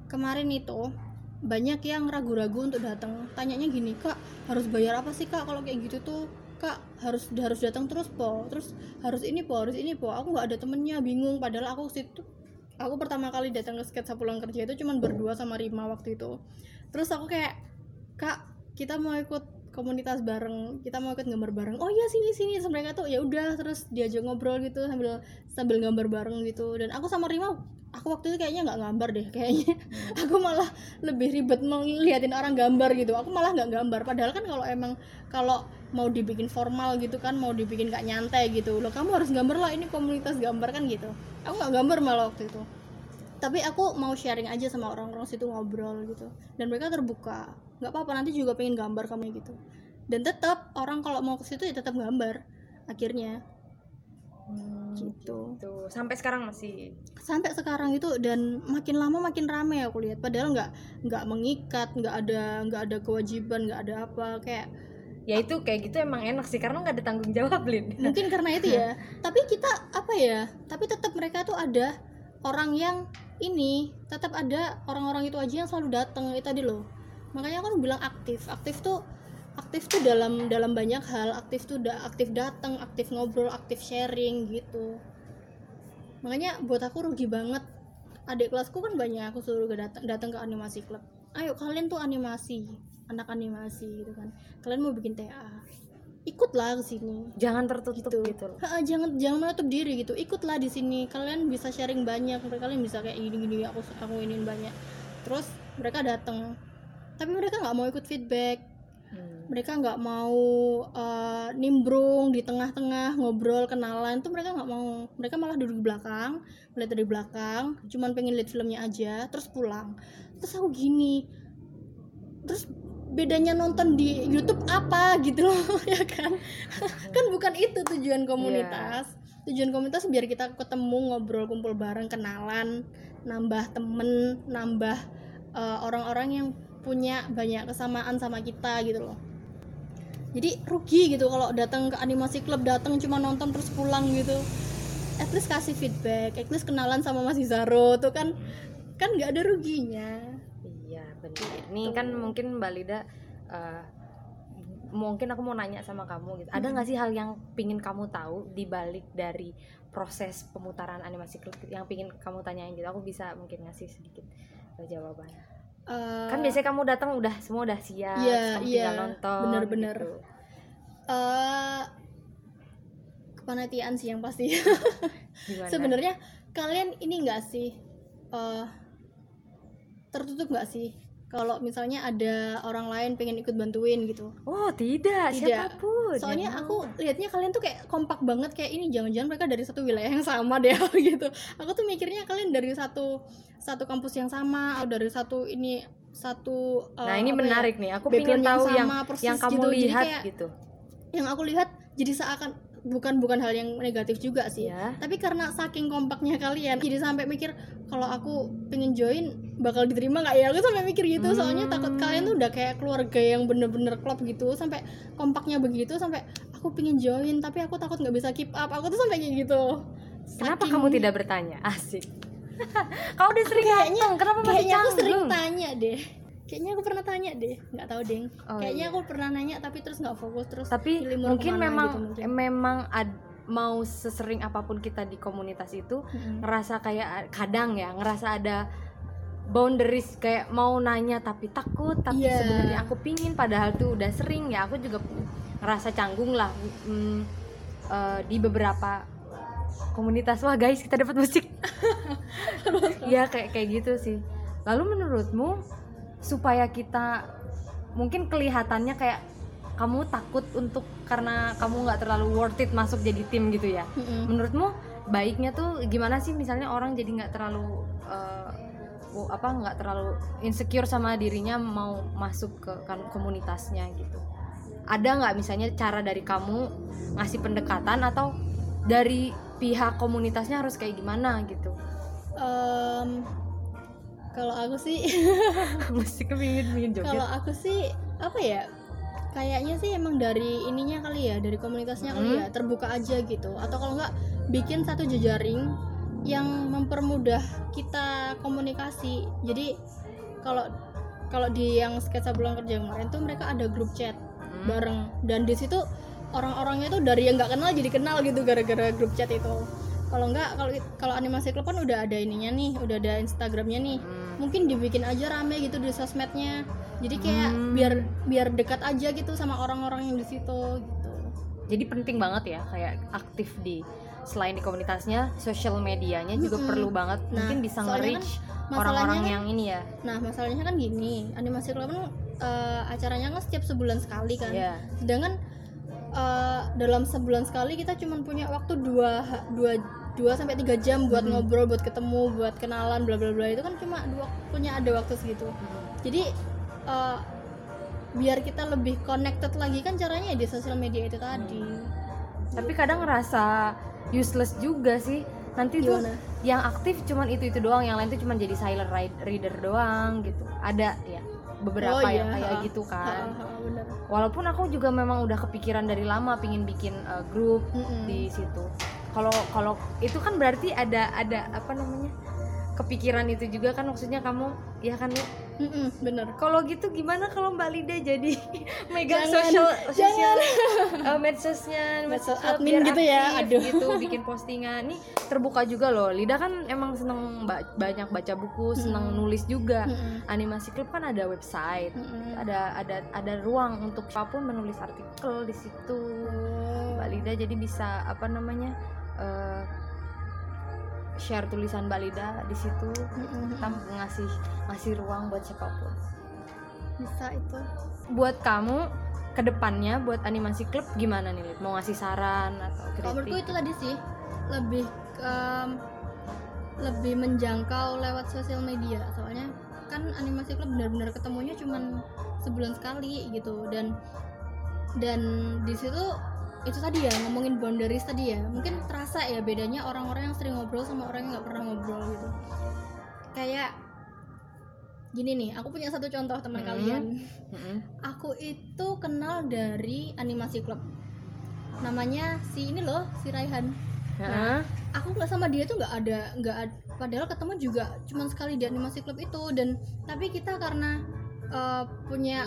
kemarin itu banyak yang ragu-ragu untuk datang. Tanyanya gini kak harus bayar apa sih kak? Kalau kayak gitu tuh kak harus harus datang terus po. Terus harus ini po harus ini po. Aku nggak ada temennya bingung. Padahal aku situ aku pertama kali datang ke sketsa pulang kerja itu cuman berdua sama Rima waktu itu. Terus aku kayak kak kita mau ikut komunitas bareng kita mau ikut gambar bareng. Oh iya sini sini. Mereka tuh ya udah terus diajak ngobrol gitu sambil sambil gambar bareng gitu. Dan aku sama Rima aku waktu itu kayaknya nggak gambar deh kayaknya. Aku malah lebih ribet ngeliatin orang gambar gitu. Aku malah nggak gambar. Padahal kan kalau emang kalau mau dibikin formal gitu kan mau dibikin gak nyantai gitu. Loh kamu harus gambar lah ini komunitas gambar kan gitu. Aku nggak gambar malah waktu itu. Tapi aku mau sharing aja sama orang-orang situ ngobrol gitu. Dan mereka terbuka. Nggak apa-apa nanti juga pengen gambar kamu gitu. Dan tetap orang kalau mau ke situ ya tetap gambar akhirnya. Hmm, gitu. Tuh sampai sekarang masih? Sampai sekarang itu dan makin lama makin rame aku lihat. Padahal nggak nggak mengikat nggak ada nggak ada kewajiban nggak ada apa kayak ya itu kayak gitu emang enak sih karena nggak ada tanggung jawab Lin. Mungkin karena itu ya. Tapi kita apa ya tapi tetap mereka tuh ada orang yang ini tetap ada orang-orang itu aja yang selalu datang itu tadi loh. Makanya aku bilang aktif. Aktif tuh aktif tuh dalam dalam banyak hal. Aktif tuh udah aktif datang aktif ngobrol aktif sharing gitu. Makanya buat aku rugi banget. Adik kelasku kan banyak aku suruh ke datang datang ke animasi club ayo kalian tuh animasi anak animasi gitu kan. Kalian mau bikin TA ikutlah ke sini. Jangan tertutup gitu, gitu, loh. Ha, jangan jangan menutup diri gitu. Ikutlah di sini kalian bisa sharing banyak kalian bisa kayak gini gini aku aku iniin banyak. Terus mereka datang. Tapi mereka nggak mau ikut feedback. Mereka nggak mau eh, nimbrung di tengah-tengah ngobrol kenalan tuh mereka nggak mau. Mereka malah duduk di belakang melihat dari belakang cuman pengen lihat filmnya aja terus pulang. Terus aku gini terus bedanya nonton di YouTube apa gitu loh ya kan? Kan bukan itu tujuan komunitas. Tujuan komunitas biar kita ketemu ngobrol kumpul bareng kenalan nambah temen nambah eh, orang-orang yang punya banyak kesamaan sama kita gitu loh jadi rugi gitu kalau datang ke animasi club datang cuma nonton terus pulang gitu at least kasih feedback at least kenalan sama Mas Izaro tuh kan kan nggak ada ruginya Iya benar. Nih kan mungkin Mbak Lida eh, mungkin aku mau nanya sama kamu gitu. Ada nggak sih hal yang pingin kamu tahu di balik dari proses pemutaran animasi klip yang pingin kamu tanyain gitu? Aku bisa mungkin ngasih sedikit eh, Eh, Kan biasanya kamu datang udah semua udah siap, Iya, kamu iya. tinggal nonton. Bener-bener. gitu. eh, kepanitiaan sih yang pasti sebenarnya kalian ini enggak sih eh, tertutup nggak sih kalau misalnya ada orang lain pengen ikut bantuin gitu Oh tidak, Tidak. siapa pun. soalnya yang aku lihatnya kalian tuh kayak kompak banget kayak ini jangan-jangan mereka dari satu wilayah yang sama deh gitu aku tuh mikirnya kalian dari satu satu kampus yang sama atau dari satu ini satu uh, Nah ini ya, menarik nih. Aku pengen tahu yang sama, persis yang kamu gitu. Jadi lihat kayak gitu. yang aku lihat jadi seakan bukan bukan hal yang negatif juga sih. Ya. tapi karena saking kompaknya kalian jadi sampai mikir kalau aku pengen join bakal diterima nggak ya? Aku sampai mikir gitu. Soalnya takut kalian tuh udah kayak keluarga yang bener-bener klop gitu sampai kompaknya begitu sampai aku pengen join tapi aku takut nggak bisa keep up. Aku tuh sampai kayak gitu. Kenapa Saking- kamu tidak bertanya? Asik. Kau udah sering Kayaknya- kenapa masih kayaknya aku sering tanya deh kayaknya aku pernah tanya deh nggak tahu deng Oh, kayaknya iya. aku pernah nanya tapi terus nggak fokus terus Tapi mungkin memang gitu mungkin. memang ad- mau sesering apa pun kita di komunitas itu Mm-mm. ngerasa kayak kadang ya ngerasa ada boundaries kayak mau nanya tapi takut tapi Iya. sebenarnya aku pingin padahal tuh udah sering ya aku juga ngerasa canggung lah mm, eh, di beberapa komunitas wah guys kita dapat musik ya kayak kayak gitu sih lalu menurutmu supaya kita mungkin kelihatannya kayak kamu takut untuk karena kamu nggak terlalu worth it masuk jadi tim gitu ya. Mm-mm. menurutmu baiknya tuh gimana sih? Misalnya orang jadi nggak terlalu wo- apa nggak terlalu insecure sama dirinya mau masuk ke kan- komunitasnya gitu. Ada nggak misalnya cara dari kamu ngasih pendekatan atau dari pihak komunitasnya harus kayak gimana gitu? Em, kalau aku sih mesti kepingin pingin joget. Kalau aku sih apa ya kayaknya sih emang dari ininya kali ya dari komunitasnya kali Hmm. ya terbuka aja gitu. Atau kalau nggak bikin satu jejaring yang mempermudah kita komunikasi. Jadi kalau kalau di yang sketsa pulang kerja kemarin tuh mereka ada grup chat Hmm. bareng. Dan di situ orang-orangnya tuh dari yang nggak kenal jadi kenal gitu gara-gara grup chat itu kalau nggak kalau kalau animasi klub kan udah ada ininya nih udah ada instagramnya nih Hmm. mungkin dibikin aja rame gitu di sosmednya jadi kayak Hmm. biar biar dekat aja gitu sama orang-orang yang di situ gitu jadi penting banget ya kayak aktif di selain di komunitasnya social medianya juga Mm-mm. perlu banget Nah, mungkin bisa soalnya nge-reach masalahnya orang-orang kan- yang ini ya nah masalahnya kan gini animasi klub kan eh, acaranya kan setiap sebulan sekali kan Iya. sedangkan eh, dalam sebulan sekali kita cuma punya waktu dua dua dua sampai tiga jam buat Hmm. ngobrol buat ketemu buat kenalan bla bla bla itu kan cuma dua punya ada waktu segitu jadi eh, biar kita lebih connected lagi kan caranya ya di sosial media itu tadi tapi kadang ngerasa useless juga sih nanti Gimana? tuh yang aktif cuman itu itu doang yang lain tuh cuman jadi silent reader doang gitu ada ya beberapa Oh, yang iya. kayak Ha. gitu Ha, kan ha, bener. walaupun aku juga memang udah kepikiran dari lama pingin bikin uh, grup Mm-mm. di situ kalau kalau itu kan berarti ada ada apa namanya kepikiran itu juga kan maksudnya kamu ya kan ya Mm-mm, bener. Kalau gitu gimana kalau Mbak Lida jadi megang Jangan, sosial uh, medsosnya Medsos admin gitu ya, aduh. gitu bikin postingan. Nih terbuka juga loh. Lida kan emang seneng ba- banyak baca buku seneng nulis juga. Mm-mm. animasi klub kan ada website Mm-mm. ada ada ada ruang untuk siapa pun menulis artikel di situ. Oh. Mbak Lida jadi bisa apa namanya eh, share tulisan Mbak Lida di situ. Kita ngasih ngasih ruang buat siapa pun. Bisa itu. Buat kamu ke depannya buat animasi klub gimana nih Lid? mau ngasih saran atau Kalau menurutku kritik itu tadi sih lebih em, lebih menjangkau lewat sosial media. Soalnya kan animasi klub benar-benar ketemunya cuman sebulan sekali gitu. Dan dan di situ itu tadi ya ngomongin boundaries tadi ya mungkin terasa ya bedanya orang-orang yang sering ngobrol sama orang yang nggak pernah ngobrol gitu kayak gini nih aku punya satu contoh teman Hmm. kalian Mm-mm. aku itu kenal dari animasi klub namanya si ini loh si Raihan Heeh. aku nggak sama dia tuh nggak ada nggak ad- padahal ketemu juga cuman sekali di animasi klub itu dan tapi kita karena eh, punya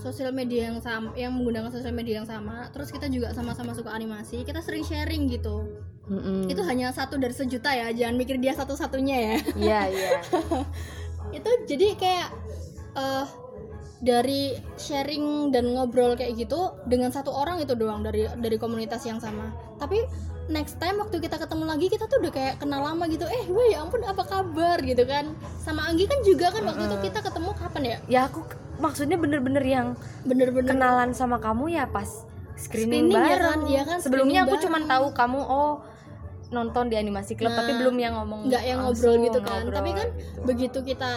sosial media yang sama yang menggunakan sosial media yang sama. Terus kita juga sama-sama suka animasi kita sering sharing gitu. Mm-mm. itu hanya satu dari sejuta ya jangan mikir dia satu-satunya ya. Iya iya. Itu jadi kayak eh dari sharing dan ngobrol kayak gitu dengan satu orang itu doang dari dari komunitas yang sama. Tapi next time waktu kita ketemu lagi kita tuh udah kayak kenal lama gitu. Eh gue ya ampun apa kabar? Gitu kan. Sama Anggi kan juga kan waktu itu kita ketemu kapan ya? Ya aku maksudnya bener-bener yang bener-bener. kenalan sama kamu ya pas screening, Screening ya bareng. kan, iya kan, sebelumnya aku cuman tahu kamu oh nonton di animasi klub tapi Nah, belum yang ngomong nggak yang ngobrol gitu kan. ngobrol tapi kan gitu. begitu kita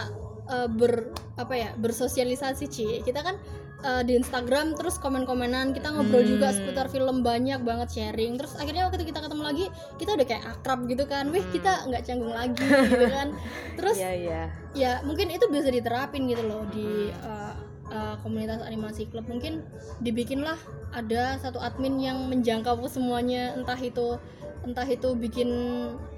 eh, ber apa ya bersosialisasi Ci. Kita kan eh, di Instagram terus komen-komenan kita ngobrol juga Hmm. seputar film banyak banget sharing. Terus akhirnya waktu kita ketemu lagi kita udah kayak akrab gitu kan. Wih kita nggak canggung lagi gitu kan. Terus iya iya. ya mungkin itu bisa diterapin gitu loh di uh, uh, komunitas animasi klub. Mungkin dibikinlah ada satu admin yang menjangkau semuanya entah itu entah itu bikin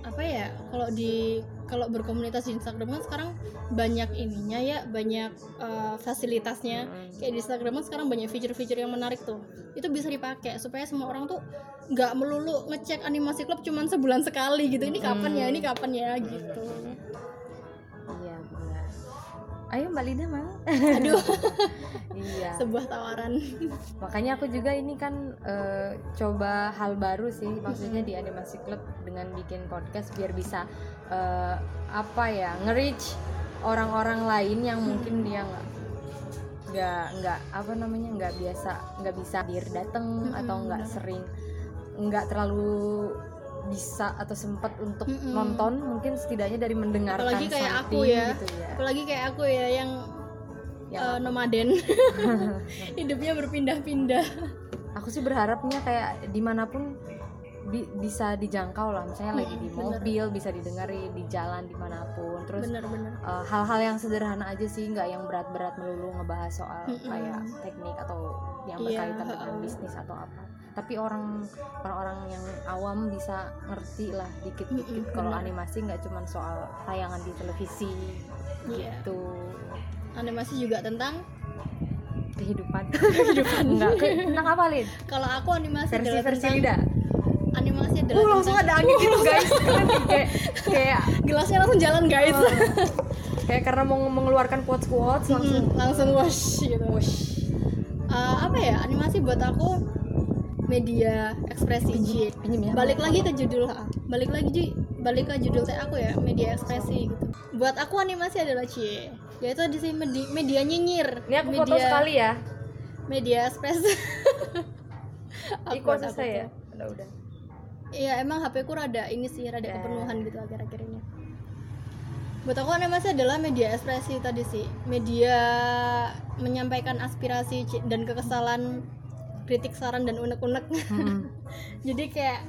apa ya kalau di kalau berkomunitas di Instagram kan sekarang banyak ininya ya banyak uh, fasilitasnya. Kayak di Instagram kan sekarang banyak fitur-fitur yang menarik tuh. Itu bisa dipakai supaya semua orang tuh nggak melulu ngecek animasi klub cuman sebulan sekali gitu. Ini kapan ya ini kapan ya gitu ayo mbak Lida mau? Aduh. Iya. Sebuah tawaran. Makanya aku juga ini kan eh, coba hal baru sih maksudnya di animasi klub dengan bikin podcast biar bisa eh, apa ya nge-reach orang-orang lain yang mungkin dia nggak nggak nggak apa namanya nggak biasa nggak bisa hadir datang Mm-mm, atau nggak benar. sering nggak terlalu bisa atau sempat untuk Mm-mm. nonton mungkin setidaknya dari mendengarkan Apalagi kayak aku ya. gitu ya apalagi kayak aku ya yang Yang eh, nomaden hidupnya berpindah-pindah aku sih berharapnya kayak di mana pun bi- bisa dijangkau lah misalnya lagi di Mm, bener. mobil bisa didengarin di jalan di mana pun terus eh, hal-hal yang sederhana aja sih nggak yang berat-berat melulu ngebahas soal Mm-mm. kayak teknik atau yang berkaitan dengan heeh. bisnis atau apa tapi orang orang-orang yang awam bisa ngerti lah dikit-dikit kalau animasi nggak cuma soal tayangan di televisi Iya. gitu. Animasi juga tentang? Kehidupan. Kehidupan. Enggak ke- tentang apa lin? Kalau aku animasi versi versi tentang Lida. animasi adalah Uh, langsung tentang- ada angin gitu guys. Kayak kayak gelasnya langsung jalan guys. Oh, kayak karena mau mengeluarkan quotes quotes langsung. Mm, langsung wash gitu. Wush. Eh, apa ya animasi buat aku media ekspresi. Ji. ya. Balik lagi ke judul ah. balik lagi Ji. balik ke judul saya aku ya media ekspresi gitu. Buat aku animasi adalah cie yaitu di sini media, media nyinyir. Ini aku media, foto sekali ya. Media ekspresi. Aku saya udah udah. Iya emang HP ku rada ini sih rada Ya. kepenuhan gitu akhir-akhir ini. Buat aku animasi adalah media ekspresi tadi sih, media menyampaikan aspirasi dan kekesalan, kritik saran dan unek-unek. Hmm. Jadi kayak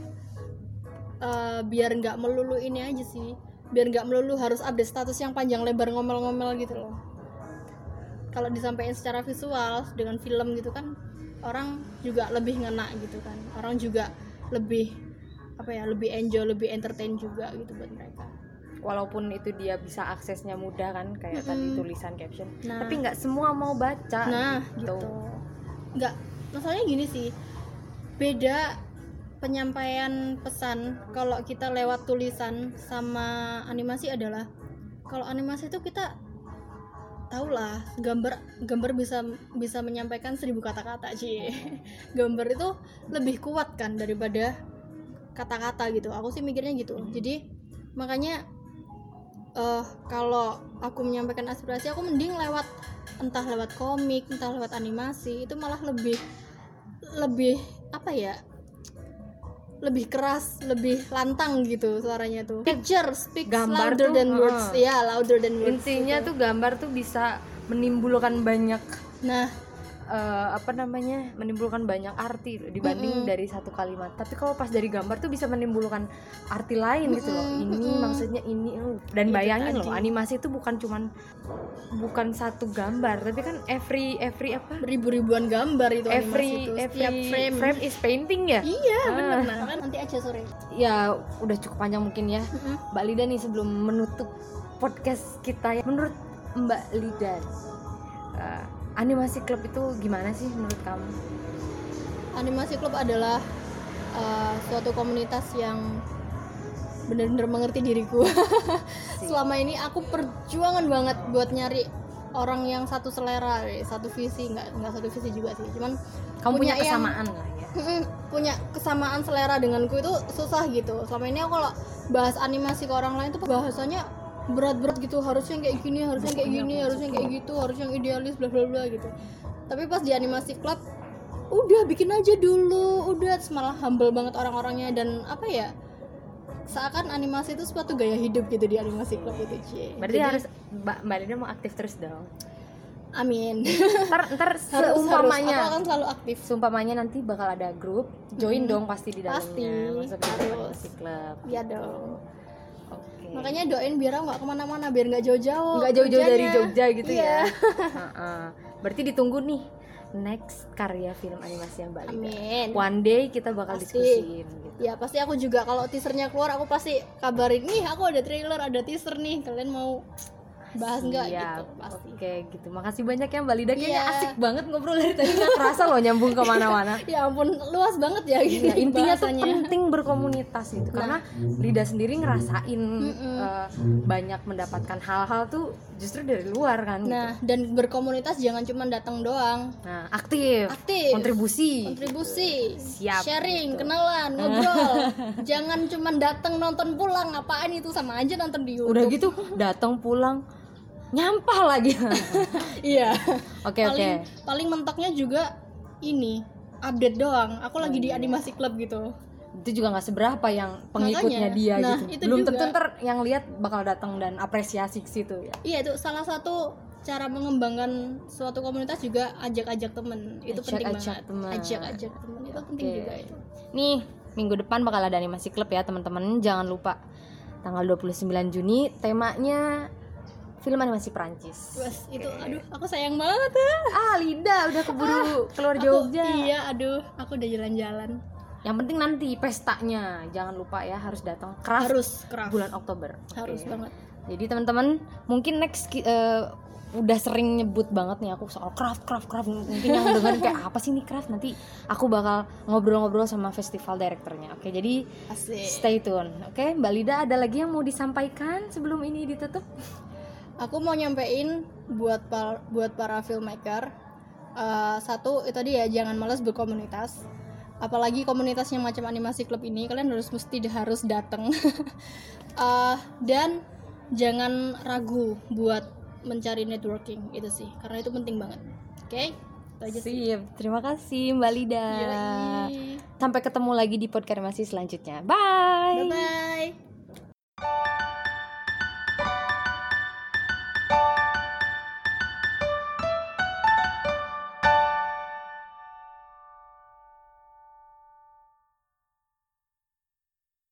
eh, biar nggak melulu ini aja sih, biar nggak melulu harus update status yang panjang lebar ngomel-ngomel gitu loh. Kalau disampaikan secara visual dengan film gitu kan orang juga lebih ngena gitu kan, orang juga lebih apa ya lebih enjoy lebih entertain juga gitu buat mereka walaupun itu dia bisa aksesnya mudah kan kayak Mm-mm. tadi tulisan caption Nah. tapi nggak semua mau baca nah gitu. gitu nggak masalahnya gini sih beda penyampaian pesan kalau kita lewat tulisan sama animasi adalah kalau animasi itu kita tau lah gambar gambar bisa bisa menyampaikan seribu kata-kata sih gambar itu lebih kuat kan daripada kata-kata gitu. Aku sih mikirnya gitu. Jadi makanya eh kalau aku menyampaikan aspirasi aku mending lewat entah lewat komik entah lewat animasi itu malah lebih lebih apa ya lebih keras lebih lantang gitu suaranya tuh picture speaks Gambar louder tuh, than words heeh. ya louder than words intinya gitu. tuh gambar tuh bisa menimbulkan banyak nah eh, apa namanya menimbulkan banyak arti dibanding Mm-mm. dari satu kalimat. Tapi kalau pas dari gambar tuh bisa menimbulkan arti lain gitu loh. Ini mm-mm. maksudnya ini uh. dan Itu bayangin loh animasi itu bukan cuman bukan satu gambar. Tapi kan every every apa? Ribu-ribuan gambar itu every animasi itu every frame, frame is painting ya? Iya Ah. bener. Nah kan nanti aja sore. Ya udah cukup panjang mungkin ya. Mm-mm. Mbak Lida nih sebelum menutup podcast kita ya. Menurut Mbak Lida eh, animasi klub itu gimana sih menurut kamu? Animasi klub adalah uh, suatu komunitas yang benar-benar mengerti diriku. Selama ini aku perjuangan banget buat nyari orang yang satu selera satu visi nggak nggak satu visi juga sih. Cuman kamu punya, Punya yang- kesamaan lah ya. Punya kesamaan selera denganku itu susah gitu. Selama ini aku kalau bahas animasi ke orang lain tuh bahasanya berat-berat gitu harusnya kayak gini harusnya kayak gini harusnya kayak gitu harusnya yang idealis bla bla bla gitu. Tapi pas di animasi club udah bikin aja dulu udah. Terus malah humble banget orang-orangnya dan apa ya seakan animasi itu suatu gaya hidup gitu di animasi club itu cie. Berarti Jadi, harus Mbak Mbak Lida mau aktif terus dong? Amin. Ntar ntar harus, harus. seumpamanya. Aku akan selalu aktif. Seumpamanya nanti bakal ada grup join dong pasti di dalamnya. Pasti, masuk ke harus. animasi club. Ya dong oke makanya doain biar aku nggak ke mana-mana biar nggak jauh-jauh nggak jauh-jauh dari. Jogja gitu Iya. ya Ha-ha. berarti ditunggu nih next karya film animasi yang Mbak Lida amin one day kita bakal Pasti. diskusiin gitu. ya pasti aku juga kalau teasernya keluar aku pasti kabarin nih aku ada trailer ada teaser nih kalian mau bahas nggak gitu pasti Oke gitu. Makasih banyak ya Mbak Lida. Kayaknya Iya. asik banget ngobrol dari tadi nggak kerasa loh nyambung ke mana-mana. ya ampun luas banget ya Iya, intinya tuh bahasanya. penting berkomunitas gitu karena Lida sendiri ngerasain Mm-mm. eh, banyak mendapatkan hal-hal tuh justru dari luar kan. gitu. nah dan berkomunitas jangan cuma datang doang Nah, aktif, aktif kontribusi. kontribusi Siap, sharing gitu. kenalan ngobrol jangan cuma datang nonton pulang apaan itu sama aja nonton di YouTube Udah gitu datang pulang nyampah lagi. iya Oke oke. paling paling mentoknya juga ini update doang aku lagi di animasi club gitu Itu juga nggak seberapa yang pengikutnya Makanya. dia Nah, gitu. itu Belum tentu ntar yang lihat bakal datang dan apresiasi ke situ ya. iya itu salah satu cara mengembangkan suatu komunitas juga ajak-ajak temen itu penting Ajak-ajak banget temen. ajak-ajak temen itu penting Oke. juga itu Nih, minggu depan bakal ada animasi klub ya, teman-teman. Jangan lupa tanggal 29 Juni temanya film animasi Prancis. Wes, itu aduh aku sayang banget ya Ah, Lida udah keburu keluar Aku- Jogja. iya aduh aku udah jalan-jalan Yang penting nanti pestanya. Jangan lupa ya harus datang keras harus keras bulan Oktober. harus Oke. banget Jadi teman-teman, mungkin next eh, udah sering nyebut banget nih aku soal craft craft craft mungkin yang dengerin kayak apa sih nih craft nanti aku bakal ngobrol-ngobrol sama festival direkturnya oke jadi asik Stay tune. Oke, Mbak Lida ada lagi yang mau disampaikan sebelum ini ditutup? Aku mau nyampein buat par- buat para filmmaker eh, satu itu tadi ya jangan malas berkomunitas apalagi komunitasnya macam animasi klub ini kalian harus mesti harus datang Eh, dan jangan ragu buat mencari networking itu sih karena itu penting banget oke itu aja sih Sip, terima kasih Mbak Lida. Yoi. Sampai ketemu lagi di podcast masih selanjutnya. Bye. bye bye